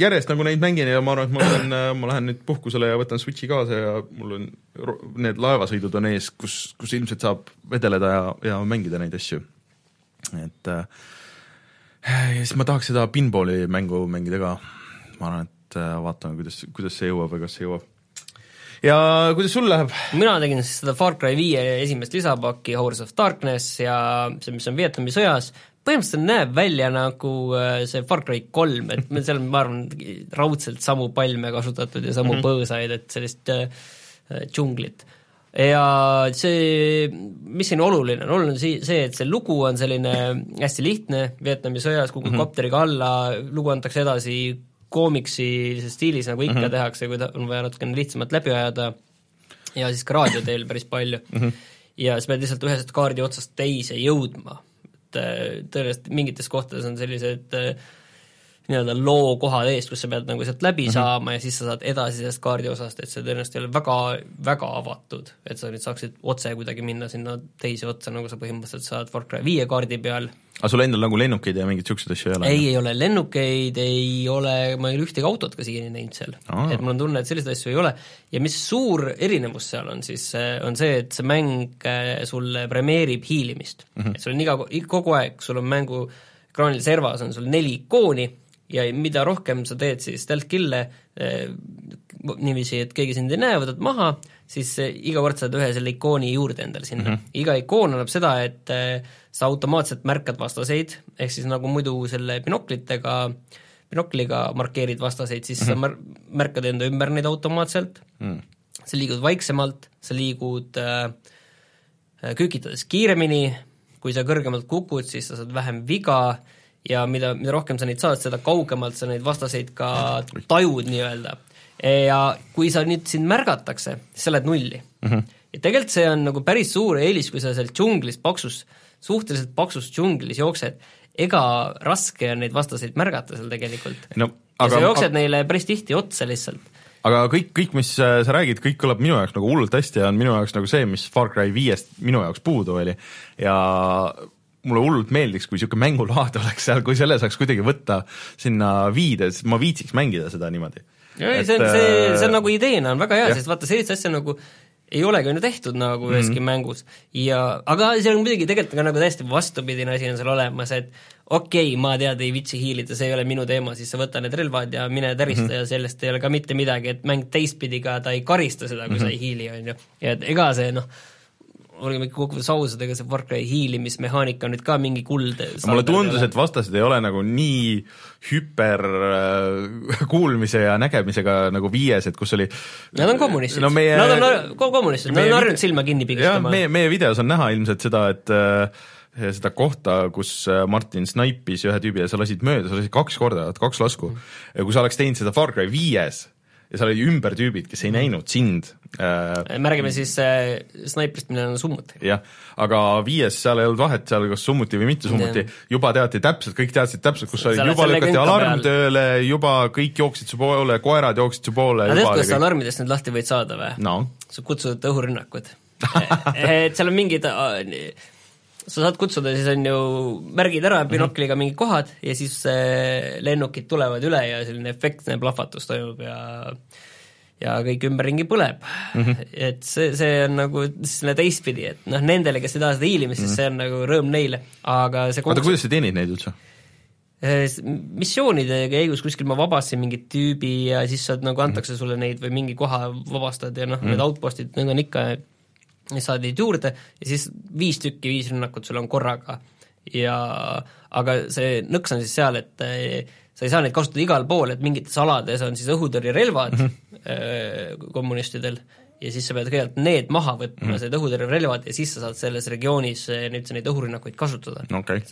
A: järjest nagu neid mängin ja ma arvan, et ma võtan, äh, ma lähen nüüd puhkusele ja võtan Switchi kaasa ja mul on need laevasõidud on ees, kus, kus ilmselt saab vedeleda ja, ja mängida neid asju. et äh, ja siis ma tahaks seda pinballi mängu mängida ka, ma arvan, et äh, vaatame, kuidas, kuidas see jõuab või kas see jõuab. ja kuidas sul läheb?
B: mina tegin siis seda Far Cry viie esimest lisapakki, Horse of Darkness ja see, mis on Vietnami sõjas, põhimõtteliselt näeb välja nagu äh, see Far Cry kolm, et seal on, ma arvan, raudselt samu palme kasutatud ja samu mm -hmm. põõsaid, et sellist äh, džunglit ja see, mis siin oluline on, oluline on see, et see lugu on selline hästi lihtne, Vietnami sõjas kukub mm -hmm. kopteriga alla, lugu antakse edasi koomiksi stiilis, nagu ikka mm -hmm. tehakse, kui ta on vaja natukene lihtsamalt läbi ajada, ja siis ka raadio teel päris palju mm. -hmm. ja sa pead lihtsalt ühest kaardi otsast teise jõudma, et äh, tõenäoliselt mingites kohtades on sellised äh, nii-öelda loo kohad ees, kus sa pead nagu sealt läbi mm -hmm. saama ja siis sa saad edasi sellest kaardi osast, et see tõenäoliselt ei ole väga, väga avatud, et sa nüüd saaksid otse kuidagi minna sinna teise otsa, nagu sa põhimõtteliselt saad Far Cry viie kaardi peal.
A: aga sul endal nagu lennukeid ja mingeid niisuguseid asju ei ole?
B: ei, ei ole lennukeid, ei ole, ma ei ole ühtegi autot ka siiani näinud seal. et mul on tunne, et selliseid asju ei ole ja mis suur erinevus seal on siis, on see, et see mäng äh, sulle premeerib hiilimist mm. -hmm. et sul on iga, kogu aeg, sul on mängu ekraanil servas on sul neli ikooni ja mida rohkem sa teed siis stealth kill'e eh, niiviisi, et keegi sind ei näe, võtad maha, siis eh, iga kord saad ühe selle ikooni juurde endale sinna mm. -hmm. iga ikoon annab seda, et eh, sa automaatselt märkad vastaseid, ehk siis nagu muidu selle binoklitega, binokliga markeerid vastaseid, siis mm -hmm. sa mär-, märkad enda ümber neid automaatselt mm, -hmm. sa liigud vaiksemalt, sa liigud äh, kükitades kiiremini, kui sa kõrgemalt kukud, siis sa saad vähem viga ja mida, mida rohkem sa neid saad, seda kaugemalt sa neid vastaseid ka tajud nii-öelda. ja kui sa nüüd sind märgatakse, siis sa lähed nulli mm. -hmm. ja tegelikult see on nagu päris suur eelis, kui sa seal džunglis paksus, suhteliselt paksus džunglis jooksed, ega raske on neid vastaseid märgata seal tegelikult no,. ja sa jooksed aga... neile päris tihti otsa lihtsalt
A: aga kõik, kõik, mis äh, sa räägid, kõik kõlab minu jaoks nagu hullult hästi ja on minu jaoks nagu see, mis Far Cry viiest minu jaoks puudu oli ja mulle hullult meeldiks, kui niisugune mängulaad oleks seal, kui selle saaks kuidagi võtta sinna viide, siis ma viitsiks mängida seda niimoodi.
B: ei, see on, see, see on äh, nagu ideena on väga hea, sest vaata, sellist asja nagu ei olegi on ju tehtud nagu mhm. üheski mm -hmm. mängus ja aga seal on muidugi tegelikult ka nagu täiesti vastupidine asi on seal olemas, et okei okay,, ma tead, ei viitsi hiilida, see ei ole minu teema, siis sa võta need relvad ja mine tärista mm -hmm. ja sellest ei ole ka mitte midagi, et mäng teistpidi ka, ta ei karista seda, kui mm -hmm. sa ei hiili, on ju. ja et ega see noh, olgem ikka kokkuvõttes ausad, ega see Far Cry hiilimismehaanika on nüüd ka mingi kuld
A: mulle tundus, et vastased ei ole nagu nii hüper äh, kuulmise ja nägemisega nagu viies, et kus oli
B: Nad on kommunistid no, meie, nad on kommunistid, nad on harjunud silma kinni pigistama.
A: meie, meie videos on näha ilmselt seda, et äh, seda kohta, kus äh, Martin snaipis ühe tüübi ja sa lasid mööda, sa lasid kaks korda, kaks lasku. ja kui sa oleks teinud seda Far Cry viies, ja seal olid ümber tüübid, kes ei näinud sind
B: äh,. märgime siis äh, snaiprist, millel on summuti.
A: jah, aga viies seal ei olnud vahet, seal kas summuti või mitte summuti, juba teati täpselt, kõik teadsid täpselt, kus sa olid, juba lükati alarm tööle, juba kõik jooksid su poole, koerad jooksid su poole.
B: aga tead, kuidas sa alarmidest nüüd lahti võid saada või
A: no.?
B: sa kutsud õhurünnakud et seal on mingid sa saad kutsuda, siis on ju, märgid ära binokliga mingid kohad ja siis äh, lennukid tulevad üle ja selline efektne plahvatus toimub ja ja kõik ümberringi põleb mm. -hmm. et see, see on nagu selle teistpidi, et noh, nendele, kes ei taha seda hiilimist mm, -hmm. siis see on nagu rõõm neile, aga see
A: oota, kuidas sa teenid neid üldse?
B: Äh, missioonide käigus kuskil ma vabastasin mingit tüübi ja siis saad nagu antakse sulle neid või mingi koha vabastad ja noh mm, need outpost'id, need on ikka saad neid juurde ja siis viis tükki, viis rünnakut sul on korraga. ja aga see nõks on siis seal, et eh, sa ei saa neid kasutada igal pool, et mingites alades on siis õhutõrjerelvad mm -hmm. Kommunistidel. Ja siis sa pead kõigepealt need maha võtma mm, need õhutõrjerelvad, ja siis sa saad selles regioonis eh, nüüd neid õhurünnakuid kasutada.
A: Okay..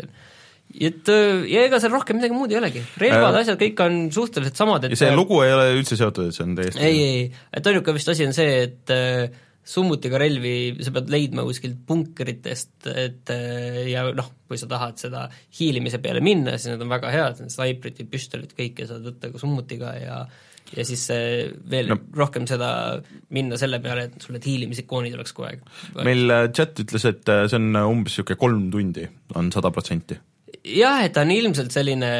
B: et ja ega seal rohkem midagi muud ei olegi, relvad äh,, asjad kõik on suhteliselt samad, et
A: ja see lugu ei ole üldse seotud, et see on täiesti
B: ei, ei, et ainuke vist asi on see, et äh, summutiga relvi sa pead leidma kuskilt punkritest, et ja noh, kui sa tahad seda hiilimise peale minna, siis need on väga head, need snaiprid ja püstolid, kõike saad võtta ka summutiga ja ja siis veel no. rohkem seda minna selle peale, et sul need hiilimisikoonid oleks kogu aeg.
A: meil äh, chat ütles, et äh, see on umbes niisugune kolm tundi, on sada protsenti
B: jah, et ta on ilmselt selline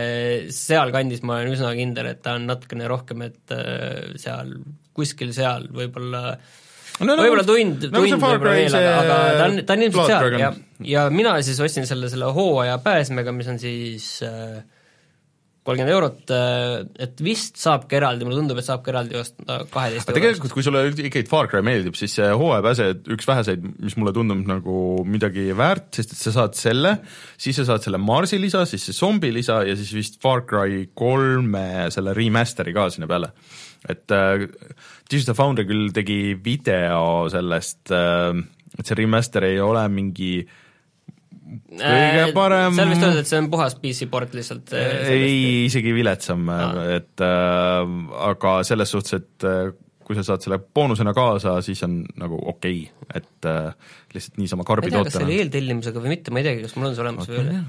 B: sealkandis, ma olen üsna kindel, et ta on natukene rohkem, et äh, seal kuskil seal võib-olla äh, no, no, võib-olla tund no,, tund võib-olla veel, aga, aga ta on, ta on ilmselt seal ja, ja mina siis ostsin selle, selle hooaja pääsmega, mis on siis äh, kolmkümmend eurot, äh, et vist saabki eraldi, mulle tundub, et saabki eraldi osta kaheteist
A: aga tegelikult, kui sulle ikkagi Far Cry meeldib, siis see hooajapääse üks väheseid, mis mulle tundub nagu midagi väärt, sest et sa saad selle, siis sa saad selle Marsi lisa, siis see zombi lisa ja siis vist Far Cry kolme selle remaster'i ka sinna peale. et äh, Digital Foundry küll tegi video sellest äh,, et see remaster ei ole mingi äh, kõige äh, parem
B: seal vist öeldi, et see on puhas PC port lihtsalt.
A: Äh, ei, isegi viletsam ah., et äh, aga selles suhtes, et äh, kui sa saad selle boonusena kaasa, siis on nagu okei okay., et äh, lihtsalt niisama karbi tootena.
B: kas see oli eeltellimusega või mitte, ma ei teagi, kas mul on see olemas okay, või ei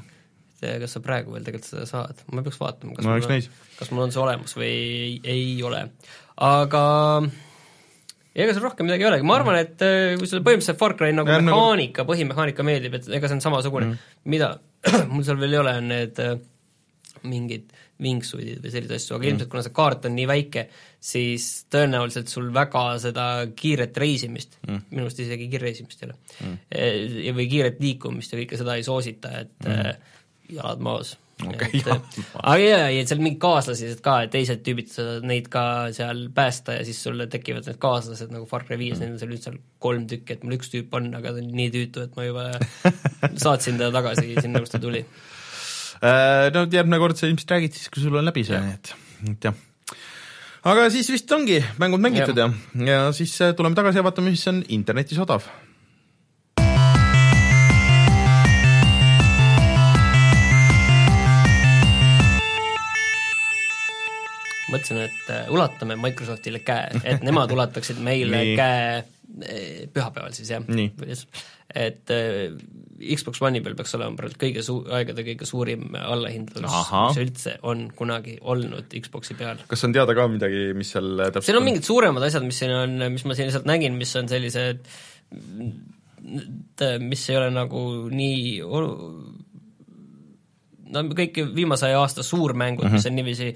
B: ole. kas sa praegu veel tegelikult seda saad, ma peaks vaatama, kas
A: no,
B: mul on, kas mul on see olemas või ei, ei ole, aga ega seal rohkem midagi ei olegi, ma arvan, et äh, kui sulle põhimõtteliselt Far Cry nagu ja, nagu- mehaanika nagu..., põhimehaanika meeldib, et ega see on samasugune mm., mida mul seal veel ei ole, on need äh, mingid wingsuit'id või selliseid asju, aga mm. ilmselt kuna see kaart on nii väike, siis tõenäoliselt sul väga seda kiiret reisimist mm., minu arust isegi kiirreisimist ei ole mm., äh, või kiiret liikumist ja kõike seda ei soosita, et mm. jalad maas
A: okay,.
B: aga jaa, ja seal mingid kaaslased ka, et teised tüübid saavad neid ka seal päästa ja siis sulle tekivad need kaaslased nagu Far Cry viies mm., neid on seal nüüd seal kolm tükki, et mul üks tüüp on, aga ta on nii tüütu, et ma juba saatsin ta tagasi sinna, kust ta tuli.
A: Äh, no järgmine kord sa ilmselt räägid siis, kui sul on läbi see, et, et jah. Aga siis vist ongi mängud mängitud ja, ja, ja siis äh, tuleme tagasi ja vaatame, mis on internetis odav
B: mõtlesin, et äh, ulatame Microsoftile käe, et nemad ulataksid meile käe äh, pühapäeval siis jah, et äh, Xbox One'i peal peaks olema praegu kõige suu-, aegade kõige suurim allahindlus, mis üldse on kunagi olnud Xbox'i peal.
A: kas on teada ka midagi, mis seal täpselt
B: siin on mingid suuremad asjad, mis siin on, mis ma siin lihtsalt nägin, mis on sellised mis ei ole nagu nii no kõik viimase aasta suurmängud mm, -hmm. mis on niiviisi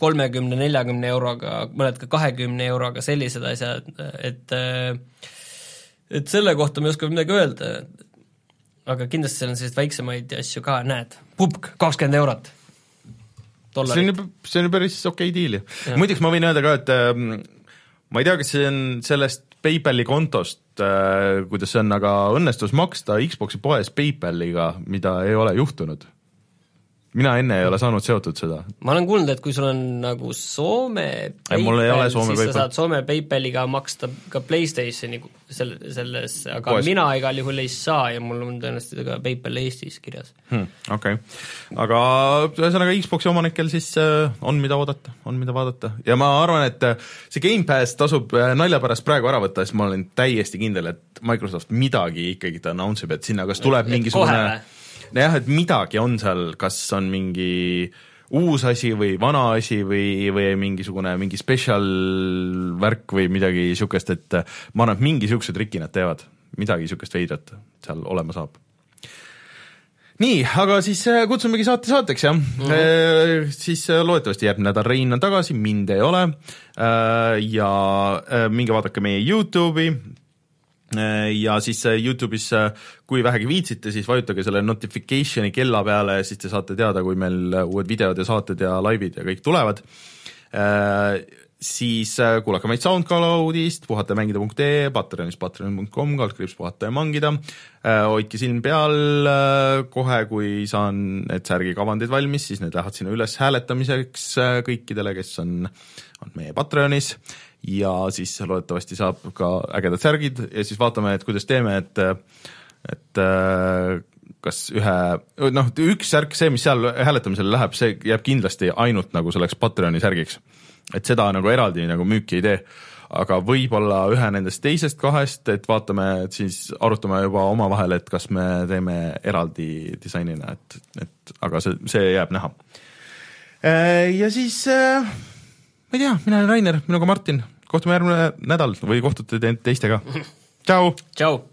B: kolmekümne, neljakümne euroga, mõned ka kahekümne euroga, sellised asjad, et et selle kohta ma ei oska midagi öelda, aga kindlasti seal on selliseid väiksemaid asju ka, näed, pupk, kakskümmend eurot.
A: see on ju, see on ju päris okei okay diil ju. muideks ma võin öelda ka, et ähm, ma ei tea, kas see on sellest PayPali kontost äh,, kuidas see on, aga õnnestus maksta Xbox'i poes PayPaliga, mida ei ole juhtunud mina enne ei ole saanud seotud seda.
B: ma olen kuulnud, et kui sul on nagu Soome
A: PayPal, siis
B: PayPal. sa saad Soome PayPaliga maksta ka PlayStationi selle, selles, aga Poes. mina igal juhul ei saa ja mul on tõenäoliselt ka PayPal Eestis kirjas
A: hmm,. Okei okay., aga ühesõnaga Xbox'i omanikel siis äh, on, mida oodata, on, mida vaadata ja ma arvan, et äh, see Gamepass tasub äh, nalja pärast praegu ära võtta, sest ma olen täiesti kindel, et Microsoft midagi ikkagi ta announce ib, et sinna kas tuleb mingisugune kohe nojah, et midagi on seal, kas on mingi uus asi või vana asi või, või mingisugune mingi special värk või midagi niisugust, et ma arvan, et mingi niisuguse triki nad teevad, midagi niisugust veidrat seal olema saab nii, aga siis äh, kutsumegi saate saateks, jah mm. -hmm. siis äh, loodetavasti järgmine nädal Rein on tagasi, mind ei ole. ja minge vaadake meie Youtube'i, ja siis äh, Youtube'is, äh, kui vähegi viitsite, siis vajutage selle notification'i kella peale, siis te saate teada, kui meil uued videod ja saated ja laivid ja kõik tulevad. siis kuulake meid SoundCloudist, puhatajamängida.ee, Patreonis patreon.com, kaldkriips puhata ja mangida. hoidke silm peal, kohe kui saan need särgikavandid valmis, siis need lähevad sinna üles hääletamiseks kõikidele, kes on, on meie Patreonis ja siis loodetavasti saab ka ägedad särgid ja siis vaatame, et kuidas teeme, et et äh, kas ühe, noh, üks särk, see, mis seal hääletamisele läheb, see jääb kindlasti ainult nagu selleks Patreoni särgiks. et seda nagu eraldi nagu müüki ei tee. aga võib-olla ühe nendest teisest kahest, et vaatame, et siis arutame juba omavahel, et kas me teeme eraldi disainina, et, et aga see, see jääb näha. Äh, ja siis äh, ma ei tea, mina olen Rainer, minuga Martin kohtume järgmine nädal või kohtute teistega. tšau.
B: tšau